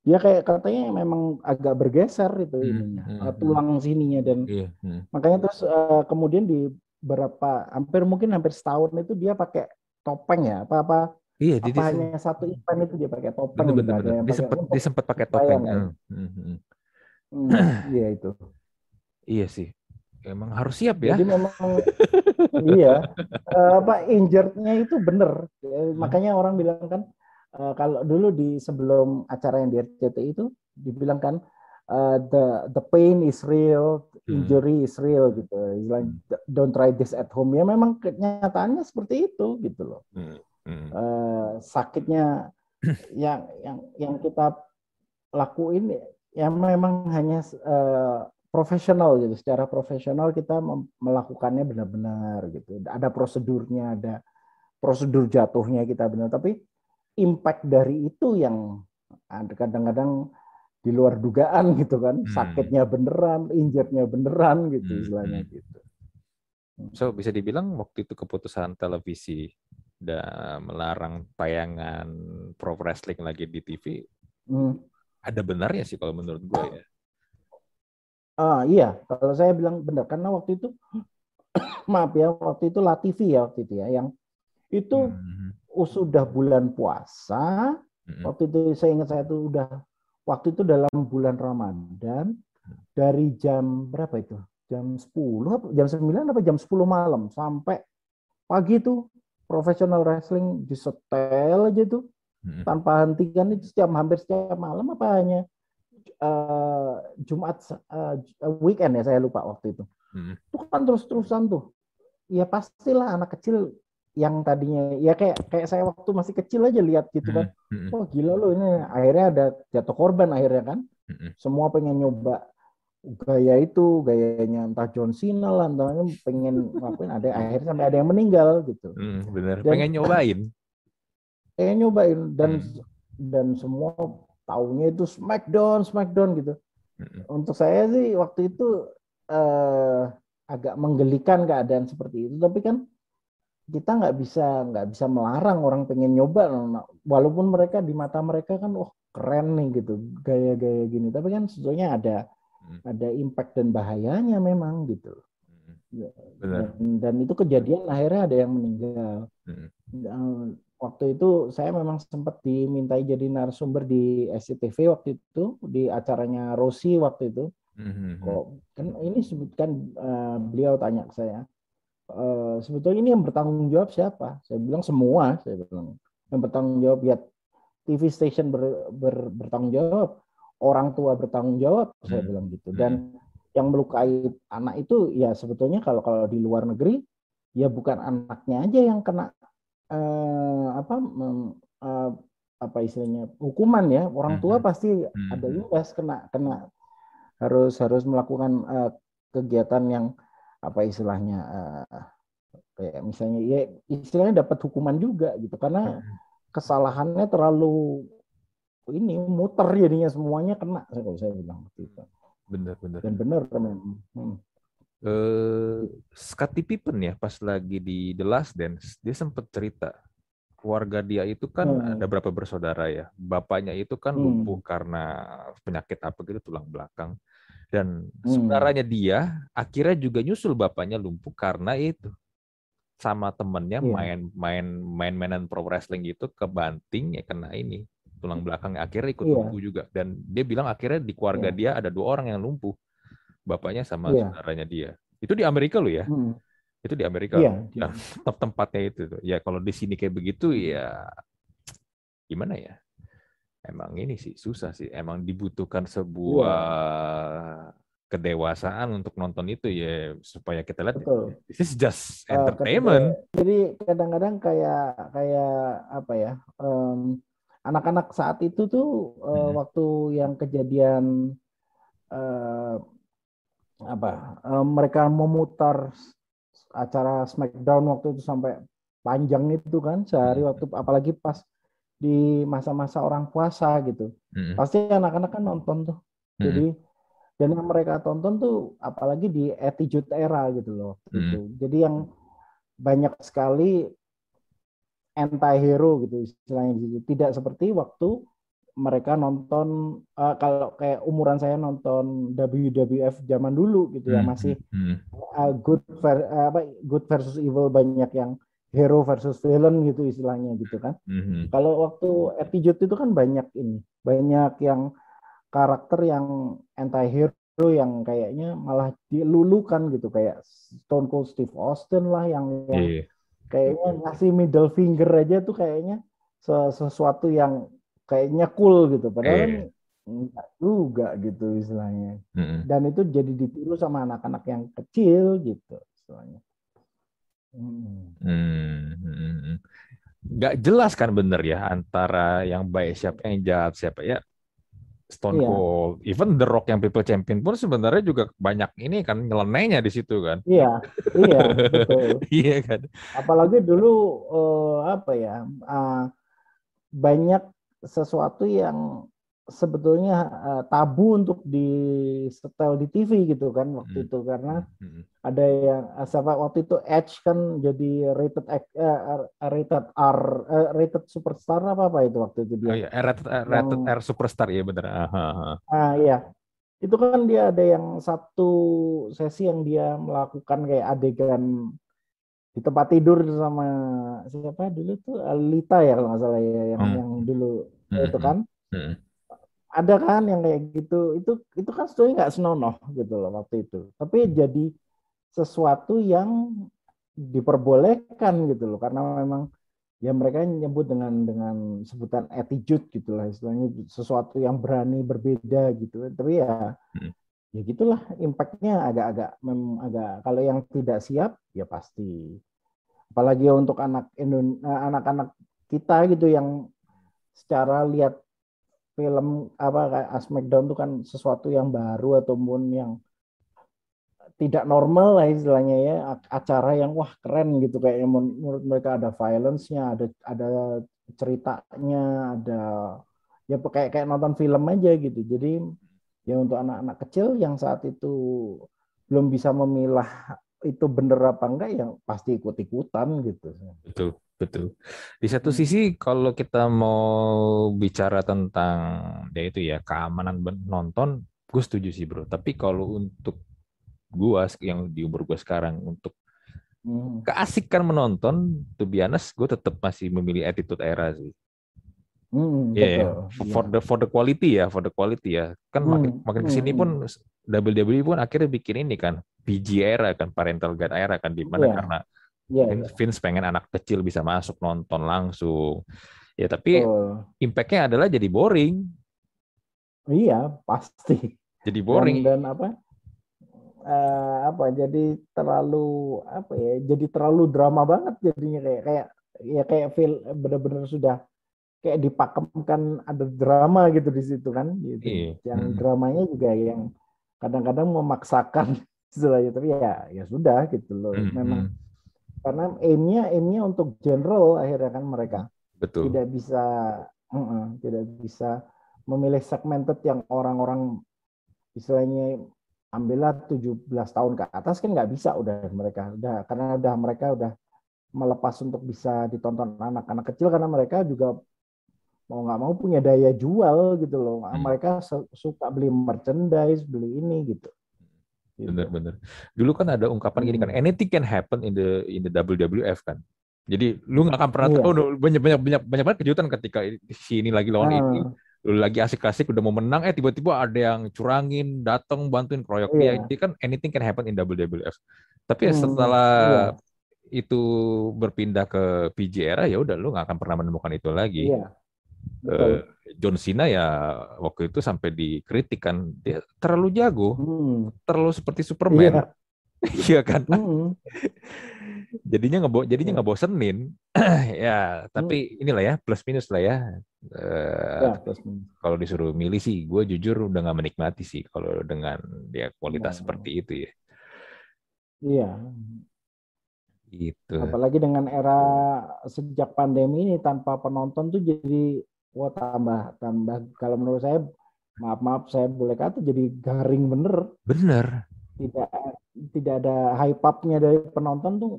dia kayak katanya memang agak bergeser itu hmm, ininya hmm, hmm. tulang sininya dan iya, hmm. makanya terus uh, kemudian di berapa hampir mungkin hampir setahun itu dia pakai topeng ya apa apa Iya, apa dia hanya satu event itu dia pakai topeng. Bener, bener, bener. Dia sempat dia sempat pakai topeng. Hmm, hmm, hmm. Hmm, iya itu. Iya sih. Emang harus siap ya. Jadi memang iya. Uh, apa injurednya itu bener. Hmm. Makanya orang bilang kan uh, kalau dulu di sebelum acara yang di RCTI itu dibilang kan uh, the the pain is real, hmm. injury hmm. is real gitu. Like, don't try this at home. Ya memang kenyataannya seperti itu gitu loh. Hmm. Hmm. Uh, sakitnya yang yang yang kita lakuin ya memang hanya uh, profesional gitu. Secara profesional kita melakukannya benar-benar gitu. Ada prosedurnya, ada prosedur jatuhnya kita benar. Tapi impact dari itu yang kadang-kadang di luar dugaan gitu kan hmm. sakitnya beneran injetnya beneran gitu hmm. istilahnya hmm. gitu so bisa dibilang waktu itu keputusan televisi dan melarang tayangan pro wrestling lagi di TV hmm. ada benarnya sih kalau menurut gue ya ah iya kalau saya bilang benar karena waktu itu maaf ya waktu itu Latifi ya waktu itu ya yang itu hmm sudah bulan puasa, hmm. waktu itu saya ingat saya itu udah waktu itu dalam bulan Ramadan dari jam berapa itu? Jam 10 jam 9 apa jam 10 malam sampai pagi itu profesional wrestling disetel aja tuh hmm. tanpa hentikan itu setiap hampir setiap malam apa hanya uh, Jumat uh, weekend ya saya lupa waktu itu. Hmm. Itu kan terus-terusan tuh. Ya pastilah anak kecil yang tadinya ya kayak kayak saya waktu masih kecil aja lihat gitu kan mm-hmm. oh gila loh ini akhirnya ada jatuh korban akhirnya kan mm-hmm. semua pengen nyoba gaya itu gayanya entah John Cena lah entah pengen ngapain ada akhirnya sampai ada yang meninggal gitu hmm, bener dan, pengen nyobain pengen nyobain dan hmm. dan semua taunya itu Smackdown Smackdown gitu hmm. untuk saya sih waktu itu eh, agak menggelikan keadaan seperti itu tapi kan kita nggak bisa nggak bisa melarang orang pengen nyoba walaupun mereka di mata mereka kan oh keren nih gitu gaya-gaya gini tapi kan sebetulnya ada hmm. ada impact dan bahayanya memang gitu hmm. Ya, Dan, dan itu kejadian akhirnya ada yang meninggal hmm. waktu itu saya memang sempat dimintai jadi narasumber di SCTV waktu itu di acaranya Rossi waktu itu hmm. kok kan ini sebutkan uh, beliau tanya ke saya Eh, sebetulnya ini yang bertanggung jawab siapa? Saya bilang semua, saya bilang yang bertanggung jawab ya TV station ber, ber, bertanggung jawab, orang tua bertanggung jawab, hmm. saya bilang gitu. Dan hmm. yang melukai anak itu ya sebetulnya kalau kalau di luar negeri ya bukan anaknya aja yang kena eh, apa eh, apa istilahnya hukuman ya orang tua hmm. pasti hmm. ada imbas kena kena harus harus melakukan eh, kegiatan yang apa istilahnya uh, kayak misalnya ya istilahnya dapat hukuman juga gitu karena hmm. kesalahannya terlalu ini muter jadinya semuanya kena kalau saya bilang gitu. Benar benar. Dan benar memang. Hmm. Uh, Scottie Pippen ya pas lagi di The Last Dance dia sempat cerita keluarga dia itu kan hmm. ada berapa bersaudara ya bapaknya itu kan hmm. lumpuh karena penyakit apa gitu tulang belakang dan hmm. saudaranya dia akhirnya juga nyusul bapaknya lumpuh karena itu sama temennya yeah. main main main mainan pro wrestling gitu kebanting ya kena ini tulang belakang akhirnya ikut yeah. lumpuh juga dan dia bilang akhirnya di keluarga yeah. dia ada dua orang yang lumpuh bapaknya sama yeah. saudaranya dia itu di Amerika lo ya hmm. itu di Amerika yeah. nah, tempat tempatnya itu ya kalau di sini kayak begitu ya gimana ya emang ini sih susah sih. Emang dibutuhkan sebuah yeah. kedewasaan untuk nonton itu ya supaya kita lihat Betul. this is just eh, entertainment. Uh, jadi kadang-kadang kayak kayak apa ya? Um, anak-anak saat itu tuh uh, hmm. waktu yang kejadian uh, apa? Uh, mereka memutar acara Smackdown waktu itu sampai panjang itu kan sehari waktu apalagi pas di masa-masa orang puasa gitu. Hmm. Pasti anak-anak kan nonton tuh. Hmm. Jadi dan yang mereka tonton tuh apalagi di attitude era gitu loh. Hmm. Gitu. Jadi yang banyak sekali anti hero gitu istilahnya gitu. Tidak seperti waktu mereka nonton uh, kalau kayak umuran saya nonton WWF zaman dulu gitu ya hmm. masih hmm. uh, good ver, uh, apa good versus evil banyak yang hero versus villain gitu istilahnya gitu kan. Mm-hmm. Kalau waktu attitude itu kan banyak ini, banyak yang karakter yang anti hero yang kayaknya malah dilulukan gitu kayak Stone Cold Steve Austin lah yang, yang yeah. kayaknya ngasih middle finger aja tuh kayaknya sesuatu yang kayaknya cool gitu padahal yeah. enggak juga gitu istilahnya. Mm-hmm. Dan itu jadi ditiru sama anak-anak yang kecil gitu istilahnya. Hmm. Hmm. Gak jelas kan bener ya antara yang baik siapa yang jahat siapa ya. Stone iya. Cold, even The Rock yang People Champion pun sebenarnya juga banyak ini kan nyelenehnya di situ kan. Iya, iya, betul. iya kan. Apalagi dulu uh, apa ya, uh, banyak sesuatu yang sebetulnya uh, tabu untuk di setel di TV gitu kan waktu hmm. itu karena hmm. ada yang uh, siapa waktu itu Edge kan jadi rated uh, rated R uh, rated superstar apa apa itu waktu itu dia. Oh iya, rated, uh, rated yang, R superstar ya benar. Ah iya. Itu kan dia ada yang satu sesi yang dia melakukan kayak adegan di tempat tidur sama siapa dulu tuh Alita ya kalau nggak salah ya yang hmm. yang dulu hmm. itu kan. Hmm ada kan yang kayak gitu. Itu itu kan sebetulnya nggak senonoh gitu loh waktu itu. Tapi jadi sesuatu yang diperbolehkan gitu loh. Karena memang ya mereka nyebut dengan dengan sebutan attitude gitulah istilahnya. Sesuatu yang berani berbeda gitu. Tapi ya hmm. ya gitulah. Impactnya agak-agak memang agak kalau yang tidak siap ya pasti. Apalagi untuk anak eh, anak-anak kita gitu yang secara lihat film apa kayak Smackdown itu kan sesuatu yang baru ataupun yang tidak normal lah istilahnya ya acara yang wah keren gitu. Kayak menurut mereka ada violence-nya ada ada ceritanya ada ya kayak kayak nonton film aja gitu. Jadi ya untuk anak-anak kecil yang saat itu belum bisa memilah itu bener apa enggak yang pasti ikut-ikutan gitu. Betul, betul. Di satu hmm. sisi kalau kita mau bicara tentang ya itu ya keamanan nonton, gue setuju sih bro. Tapi kalau untuk gue yang di umur gue sekarang untuk hmm. keasikan menonton, to be honest, gue tetap masih memilih attitude era sih. Hmm, yeah, yeah. for yeah. the for the quality ya, for the quality ya. Kan hmm, makin makin ke sini hmm. pun WWE pun akhirnya bikin ini kan PG era kan parental guide era kan di mana yeah. karena yeah, Vince, yeah. Vince pengen anak kecil bisa masuk nonton langsung. Ya tapi oh. impactnya adalah jadi boring. Iya pasti. Jadi boring. Dan, dan apa? Uh, apa? Jadi terlalu apa ya? Jadi terlalu drama banget jadinya kayak kayak ya kayak feel benar-benar sudah kayak dipakemkan ada drama gitu di situ kan gitu. Iya. Yang hmm. dramanya juga yang kadang-kadang memaksakan istilahnya tapi ya ya sudah gitu loh. Hmm. Memang hmm. karena aimnya aimnya untuk general akhirnya kan mereka Betul. tidak bisa uh -uh, tidak bisa memilih segmented yang orang-orang istilahnya ambillah 17 tahun ke atas kan nggak bisa udah mereka udah karena udah mereka udah melepas untuk bisa ditonton anak-anak kecil karena mereka juga mau nggak mau punya daya jual gitu loh. Hmm. Mereka suka beli merchandise, beli ini gitu. gitu. Bener-bener. Dulu kan ada ungkapan hmm. gini kan, hmm. anything can happen in the in the WWF kan. Jadi lu nggak akan pernah iya. tahu banyak banyak banyak banyak banget kejutan ketika si ini lagi lawan ah. ini, lu lagi asik-asik udah mau menang, eh tiba-tiba ada yang curangin, datang bantuin kroyok iya. dia. Jadi kan anything can happen in WWF. Tapi hmm. setelah iya. itu berpindah ke PG era ya udah lu nggak akan pernah menemukan itu lagi. Iya Uh, John Cena ya waktu itu sampai dikritik kan dia terlalu jago, hmm. terlalu seperti Superman, iya, iya kan? Hmm. jadinya ngebo jadinya iya. ngebosenin, ya. Tapi hmm. inilah ya plus minus lah ya. Uh, ya kalau disuruh milih sih, gue jujur udah nggak menikmati sih kalau dengan dia kualitas nah. seperti itu ya. Iya. Gitu. Apalagi dengan era sejak pandemi ini tanpa penonton tuh jadi wah tambah tambah kalau menurut saya maaf maaf saya boleh kata jadi garing bener bener tidak tidak ada hype upnya dari penonton tuh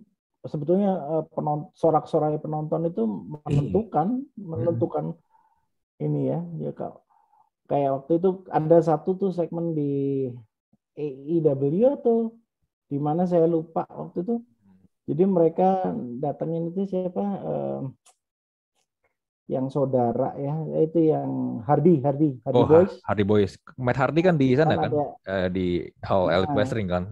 sebetulnya eh, penonton sorak-sorai penonton itu menentukan iya. menentukan hmm. ini ya ya kak kayak waktu itu ada satu tuh segmen di AEW atau di mana saya lupa waktu itu jadi mereka datangin itu siapa uh, yang saudara ya itu yang Hardy Hardy Hardy oh, Boys. Hardy Boys. Matt Hardy kan di sana kan, kan? Uh, di All Elite nah, Wrestling kan?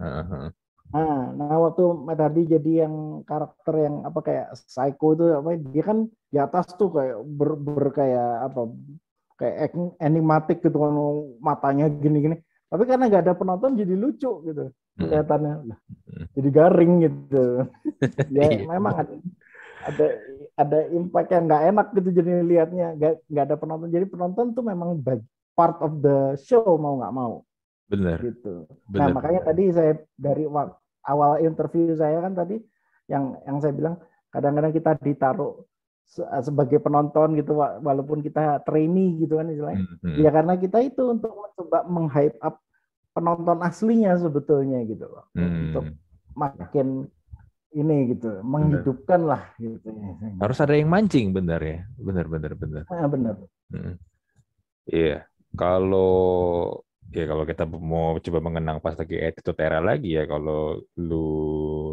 Nah nah waktu Matt Hardy jadi yang karakter yang apa kayak psycho itu apa dia kan di atas tuh kayak ber, ber kayak apa kayak animatic gitu kan matanya gini-gini. Tapi karena nggak ada penonton jadi lucu gitu hmm. kelihatannya. Hmm. jadi garing gitu. Ya iya. memang ada ada ada impact yang nggak enak gitu jadi liatnya. Nggak ada penonton. Jadi penonton tuh memang part of the show mau nggak mau. Benar. Gitu. Bener, nah makanya bener. tadi saya dari awal interview saya kan tadi yang yang saya bilang kadang-kadang kita ditaruh sebagai penonton gitu walaupun kita trainee gitu kan istilahnya. Mm -hmm. ya karena kita itu untuk mencoba menghype up penonton aslinya sebetulnya gitu loh. Mm. untuk makin ini gitu menghidupkan bener. lah gitu harus ada yang mancing benar ya benar benar benar ah, benar hmm. iya kalau ya kalau kita mau coba mengenang pas lagi attitude era lagi ya kalau lu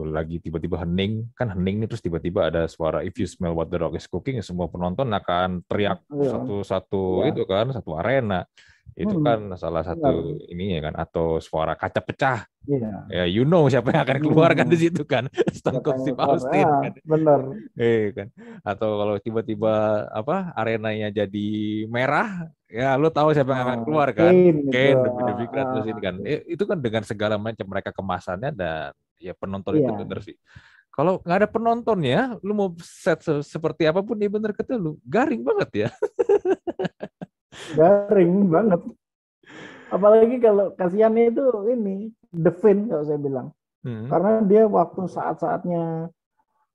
lagi tiba-tiba hening kan hening nih terus tiba-tiba ada suara if you smell what the rock is cooking semua penonton akan teriak satu-satu iya. itu kan satu arena itu hmm. kan salah satu ini ya kan atau suara kaca pecah yeah. ya you know siapa yang akan keluar kan di hmm. situ kan Stone Cold Steve Austin ah, kan benar eh kan atau kalau tiba-tiba apa arenanya jadi merah ya lo tahu siapa yang akan ah, keluar kan Kane The Big Red ini kan eh, itu kan dengan segala macam mereka kemasannya dan ya penonton yeah. itu iya. benar sih kalau nggak ada penontonnya, lu mau set seperti apa pun ya bener kata lu garing banget ya. garing banget Apalagi kalau kasihannya itu ini The Fin kalau saya bilang. Hmm. Karena dia waktu saat-saatnya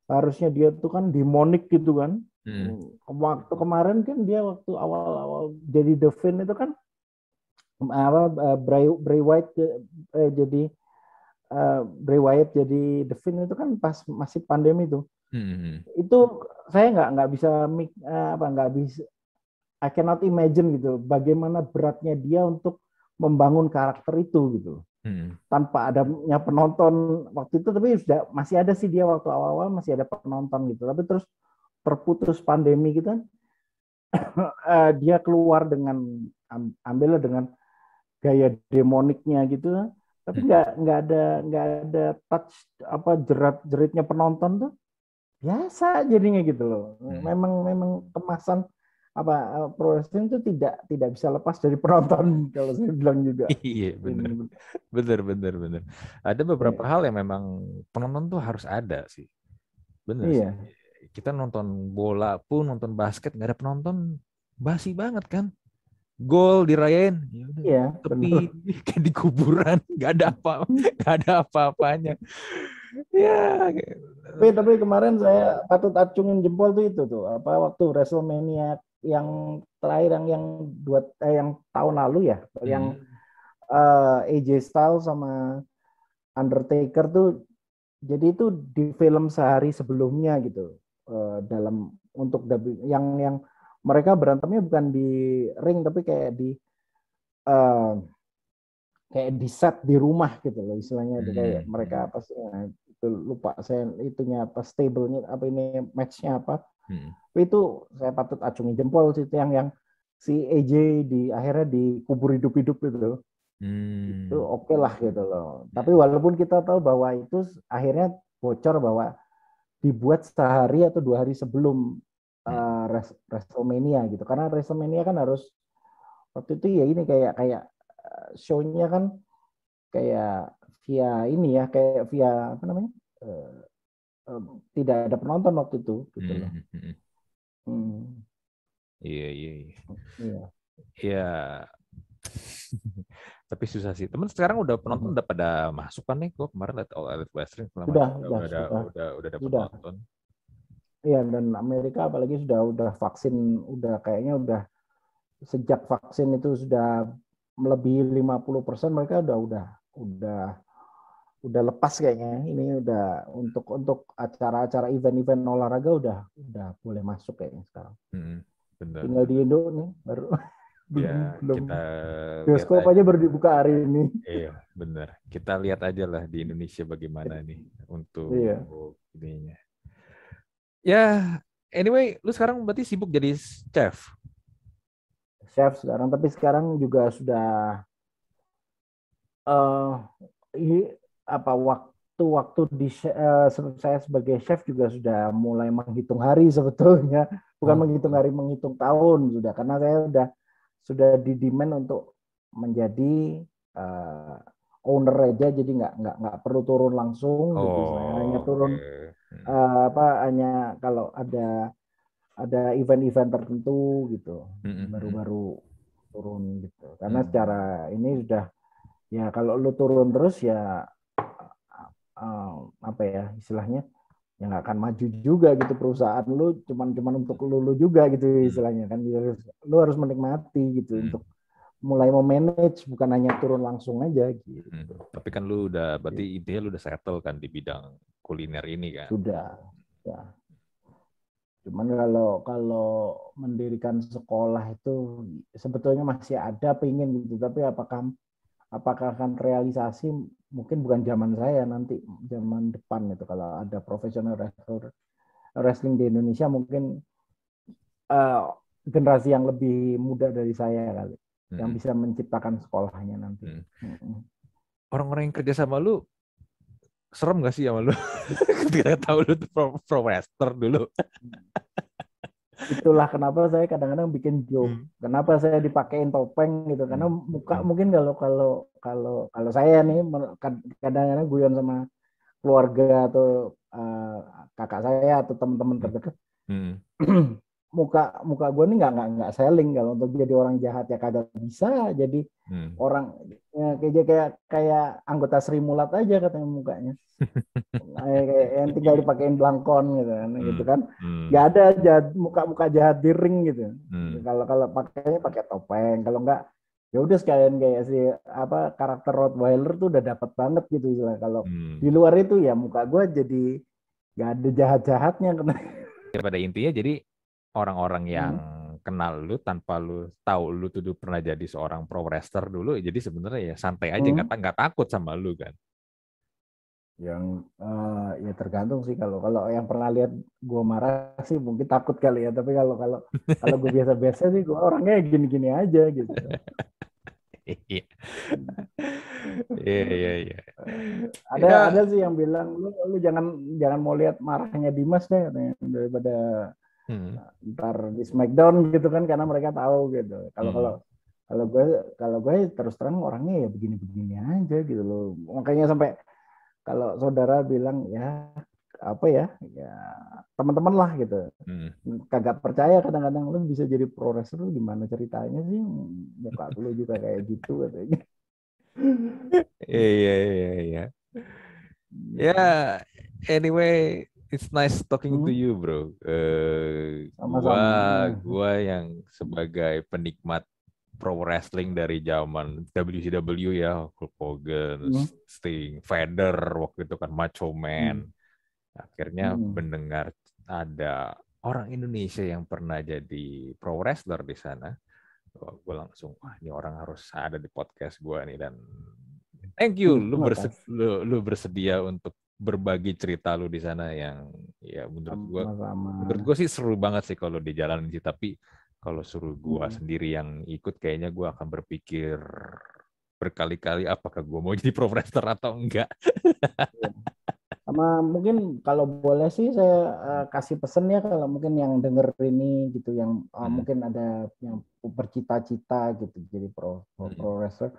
harusnya dia tuh kan demonik gitu kan. Hmm. Waktu kemarin kan dia waktu awal-awal jadi The Fin itu kan apa uh, Bray, Bray White uh, jadi uh, Bray Wyatt jadi The Fin itu kan pas masih pandemi tuh. Hmm. Itu saya nggak nggak bisa uh, apa nggak bisa I cannot imagine gitu bagaimana beratnya dia untuk membangun karakter itu gitu. Hmm. Tanpa adanya penonton waktu itu tapi sudah masih ada sih dia waktu awal-awal masih ada penonton gitu. Tapi terus terputus pandemi gitu kan. uh, dia keluar dengan ambilnya dengan gaya demoniknya gitu tapi nggak hmm. nggak ada nggak ada touch apa jerat jeritnya penonton tuh biasa jadinya gitu loh hmm. memang memang kemasan apa eh, pro wrestling itu tidak tidak bisa lepas dari penonton kalau saya bilang juga. Iya benar benar benar benar ada beberapa iya. hal yang memang penonton tuh harus ada sih. Benar iya. sih. Kita nonton bola pun nonton basket nggak ada penonton basi banget kan. Gol dirayain ya iya, tapi kayak di kuburan nggak ada apa nggak ada apa-apanya. Ya tapi tapi kemarin saya patut acungin jempol tuh itu tuh apa waktu Wrestlemania yang terakhir yang yang dua eh, yang tahun lalu ya hmm. yang uh, AJ Styles sama Undertaker tuh jadi itu di film sehari sebelumnya gitu uh, dalam untuk yang yang mereka berantemnya bukan di ring tapi kayak di uh, kayak di set di rumah gitu loh istilahnya hmm. kayak mereka apa sih nah, itu lupa saya itunya apa stable-nya apa ini match-nya apa hmm. itu saya patut acungi jempol sih yang yang si AJ di akhirnya dikubur hidup-hidup gitu. Hmm. itu oke okay lah gitu loh. Tapi walaupun kita tahu bahwa itu akhirnya bocor bahwa dibuat sehari atau dua hari sebelum uh, WrestleMania gitu. Karena WrestleMania kan harus waktu itu ya ini kayak kayak eh, show-nya kan kayak via ini ya kayak via apa namanya uh, uh, tidak ada penonton waktu itu gitu loh. Hmm. hmm, hmm. hmm. Iya iya iya. Iya. Ya. Tapi susah sih. Temen sekarang udah penonton udah pada masuk kan nih? Gue kemarin lihat All Elite Wrestling udah, udah, udah, udah, udah, udah, udah dapat penonton. Iya dan Amerika apalagi sudah udah vaksin udah kayaknya udah sejak vaksin itu sudah melebihi 50% mereka udah udah udah udah lepas kayaknya ini udah untuk untuk acara-acara event-event olahraga udah udah boleh masuk kayaknya sekarang. Hmm, benar. Tinggal di Indo nih baru ya, belum kita bioskop aja baru dibuka hari ini. Iya, benar. Kita lihat aja lah di Indonesia bagaimana nih untuk iya. ininya ya anyway lu sekarang berarti sibuk jadi chef chef sekarang tapi sekarang juga sudah uh, ini apa waktu waktu di uh, saya sebagai chef juga sudah mulai menghitung hari sebetulnya. Bukan hmm. menghitung hari menghitung tahun sudah. Karena saya sudah sudah di demand untuk menjadi uh, owner aja. Jadi nggak nggak nggak perlu turun langsung gitu. oh, gitu saya hanya turun okay uh, apa hanya kalau ada ada event-event tertentu gitu. Baru-baru turun gitu. Karena secara ini sudah ya kalau lu turun terus ya uh, apa ya istilahnya ya nggak akan maju juga gitu perusahaan lu cuman cuman untuk lu, lu juga gitu mm. istilahnya kan lu harus menikmati gitu hmm. untuk mulai mau manage bukan hanya turun langsung aja gitu. Hmm. Tapi kan lu udah berarti gitu. intinya lu udah settle kan di bidang kuliner ini kan? Sudah. Ya. Cuman kalau kalau mendirikan sekolah itu sebetulnya masih ada pengen gitu, tapi apakah apakah akan realisasi mungkin bukan zaman saya nanti zaman depan itu kalau ada profesional wrestling di Indonesia mungkin uh, generasi yang lebih muda dari saya kali hmm. yang bisa menciptakan sekolahnya nanti. Hmm. Orang-orang yang kerja sama lu serem gak sih sama lu? Ketika tahu lu tuh pro, pro wrestler dulu. Itulah kenapa saya kadang-kadang bikin joke. Hmm. Kenapa saya dipakein topeng gitu? Karena hmm. muka hmm. mungkin kalau kalau kalau kalau saya nih kadang-kadang guyon sama keluarga atau uh, kakak saya atau teman-teman terdekat. Hmm. muka muka gue nih nggak nggak nggak selling kalau untuk jadi orang jahat ya kagak bisa jadi hmm. orang ya, kayak kayak kayak anggota Sri Mulat aja katanya mukanya kayak yang tinggal dipakein belangkon gitu kan hmm. gitu kan hmm. ada jahat muka muka jahat di ring gitu hmm. kalau kalau pakainya pakai topeng kalau nggak ya udah sekalian kayak si apa karakter Rottweiler tuh udah dapat banget gitu istilah kalau hmm. di luar itu ya muka gue jadi nggak ada jahat jahatnya pada intinya jadi orang-orang hmm. yang hmm. kenal lu tanpa lu tahu lu tuh pernah jadi seorang pro wrestler dulu jadi sebenarnya ya santai aja nggak hmm. nggak takut sama lu kan yang uh, ya tergantung sih kalau kalau yang pernah lihat gue marah sih mungkin takut kali ya tapi kalau kalau kalau gue biasa-biasa sih gue orangnya gini-gini aja gitu iya iya iya iya ada ya. ada sih yang bilang lu lu jangan jangan mau lihat marahnya Dimas deh daripada hmm. ntar di Smackdown gitu kan karena mereka tahu gitu kalau hmm. kalau kalau gue kalau gue terus terang orangnya ya begini-begini aja gitu loh makanya sampai kalau saudara bilang ya apa ya ya teman-teman lah gitu hmm. kagak percaya kadang-kadang lu bisa jadi pro wrestler gimana ceritanya sih muka lu juga kayak gitu katanya iya iya iya ya anyway it's nice talking hmm. to you, bro. Uh, gua gua yang sebagai penikmat pro wrestling dari zaman WCW ya, Hulk Hogan, hmm. Sting, Vader waktu itu kan Macho Man. Hmm. Akhirnya hmm. mendengar ada orang Indonesia yang pernah jadi pro wrestler di sana. Gue langsung, wah ini orang harus ada di podcast gue nih dan thank you, lu, bersedia, lu, lu bersedia untuk berbagi cerita lu di sana yang ya menurut gua menurut gua sih seru banget sih kalau di jalan sih tapi kalau suruh gua hmm. sendiri yang ikut kayaknya gua akan berpikir berkali-kali apakah gua mau jadi pro wrestler atau enggak. Iya. Sama mungkin kalau boleh sih saya uh, kasih pesan ya kalau mungkin yang denger ini gitu yang uh, hmm. mungkin ada yang bercita-cita gitu jadi pro pro, hmm. pro wrestler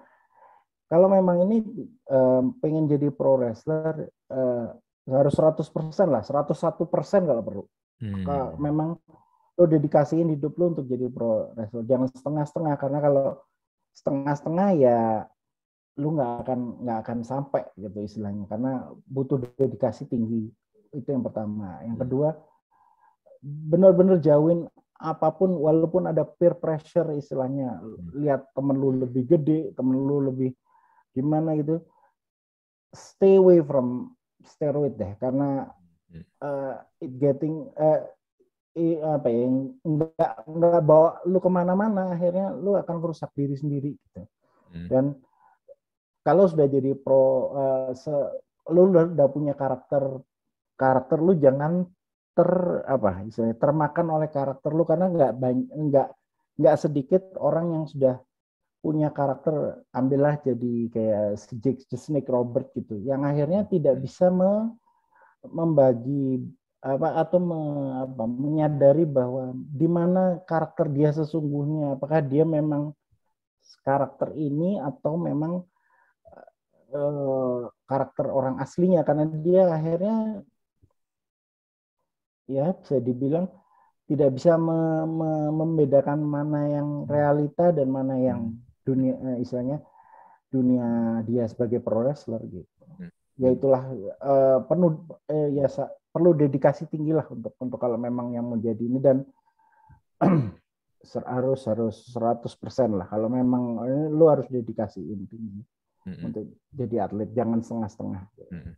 kalau memang ini um, pengen jadi pro wrestler uh, harus 100% lah, 101% kalau perlu. Hmm. Kalau memang lo dedikasiin hidup lo untuk jadi pro wrestler, jangan setengah-setengah karena kalau setengah-setengah ya lu nggak akan nggak akan sampai gitu istilahnya karena butuh dedikasi tinggi itu yang pertama yang hmm. kedua benar-benar jauhin apa pun walaupun ada peer pressure istilahnya hmm. lihat temen lu lebih gede temen lu lebih gimana gitu? Stay away from steroid deh karena uh, it getting uh, i, apa ya nggak nggak bawa lu ke mana-mana akhirnya lu akan merusak diri sendiri gitu. Hmm. dan kalau sudah jadi pro uh, se, lu udah, udah punya karakter karakter lu jangan ter apa istilahnya termakan oleh karakter lu karena nggak banyak nggak nggak sedikit orang yang sudah punya karakter ambillah jadi kayak Jake the Snake Robert gitu. Yang akhirnya tidak hmm. bisa me, membagi apa atau me, apa, menyadari bahwa di mana karakter dia sesungguhnya. Apakah dia memang karakter ini atau memang uh, karakter orang aslinya. Karena dia akhirnya ya bisa dibilang tidak bisa me, me, membedakan mana yang realita dan mana yang hmm dunia eh, istilahnya dunia dia sebagai pro wrestler gitu. Hmm. Ya itulah uh, penuh eh, ya perlu dedikasi tinggi lah untuk untuk kalau memang yang mau jadi ini dan harus harus 100% lah kalau memang eh, lu harus dedikasi tinggi hmm. untuk jadi atlet jangan setengah-setengah. Hmm.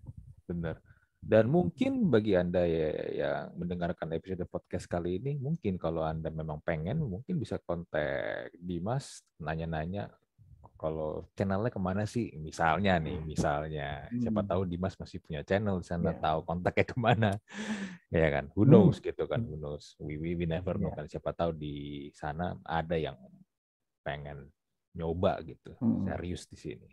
Benar. Dan mungkin bagi Anda ya yang mendengarkan episode podcast kali ini, mungkin kalau Anda memang pengen, mungkin bisa kontak Dimas, nanya-nanya kalau channelnya ke mana sih? Misalnya nih, misalnya siapa hmm. tahu Dimas masih punya channel di sana, yeah. tahu kontaknya ke mana, ya kan? Who hmm. knows gitu kan? Who knows? We, we, we never know yeah. kan? Siapa tahu di sana ada yang pengen nyoba gitu, hmm. serius di sini.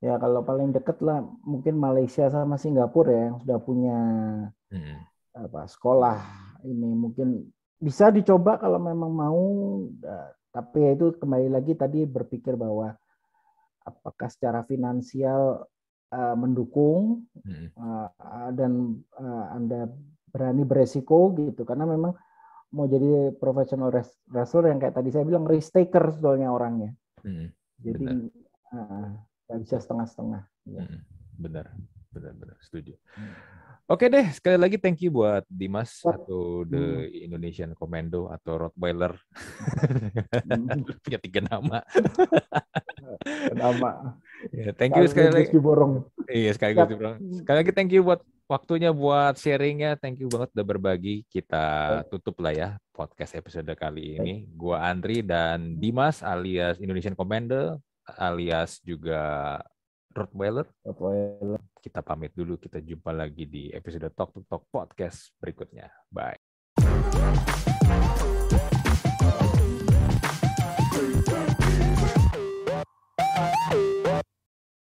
Ya kalau paling deket lah mungkin Malaysia sama Singapura ya yang sudah punya hmm. apa sekolah ini mungkin bisa dicoba kalau memang mau. Tapi itu kembali lagi tadi berpikir bahwa apakah secara finansial uh, mendukung hmm. uh, dan uh, anda berani beresiko gitu karena memang mau jadi professional wrestler yang kayak tadi saya bilang risk taker soalnya orangnya. Hmm, jadi uh, bisa setengah-setengah. Hmm, benar, benar, benar, setuju. Hmm. Oke deh, sekali lagi thank you buat Dimas atau The hmm. Indonesian Commando atau Rottweiler. Hmm. Punya tiga nama. nama. Ya, thank you sekali lagi. Borong. Iya, sekali lagi. Sekali lagi thank you buat waktunya buat sharingnya. Thank you banget udah berbagi. Kita tutup lah ya podcast episode kali ini. Gua Andri dan Dimas alias Indonesian Commander alias juga Rottweiler. Rottweiler. Kita pamit dulu, kita jumpa lagi di episode Talk to Talk Podcast berikutnya. Bye.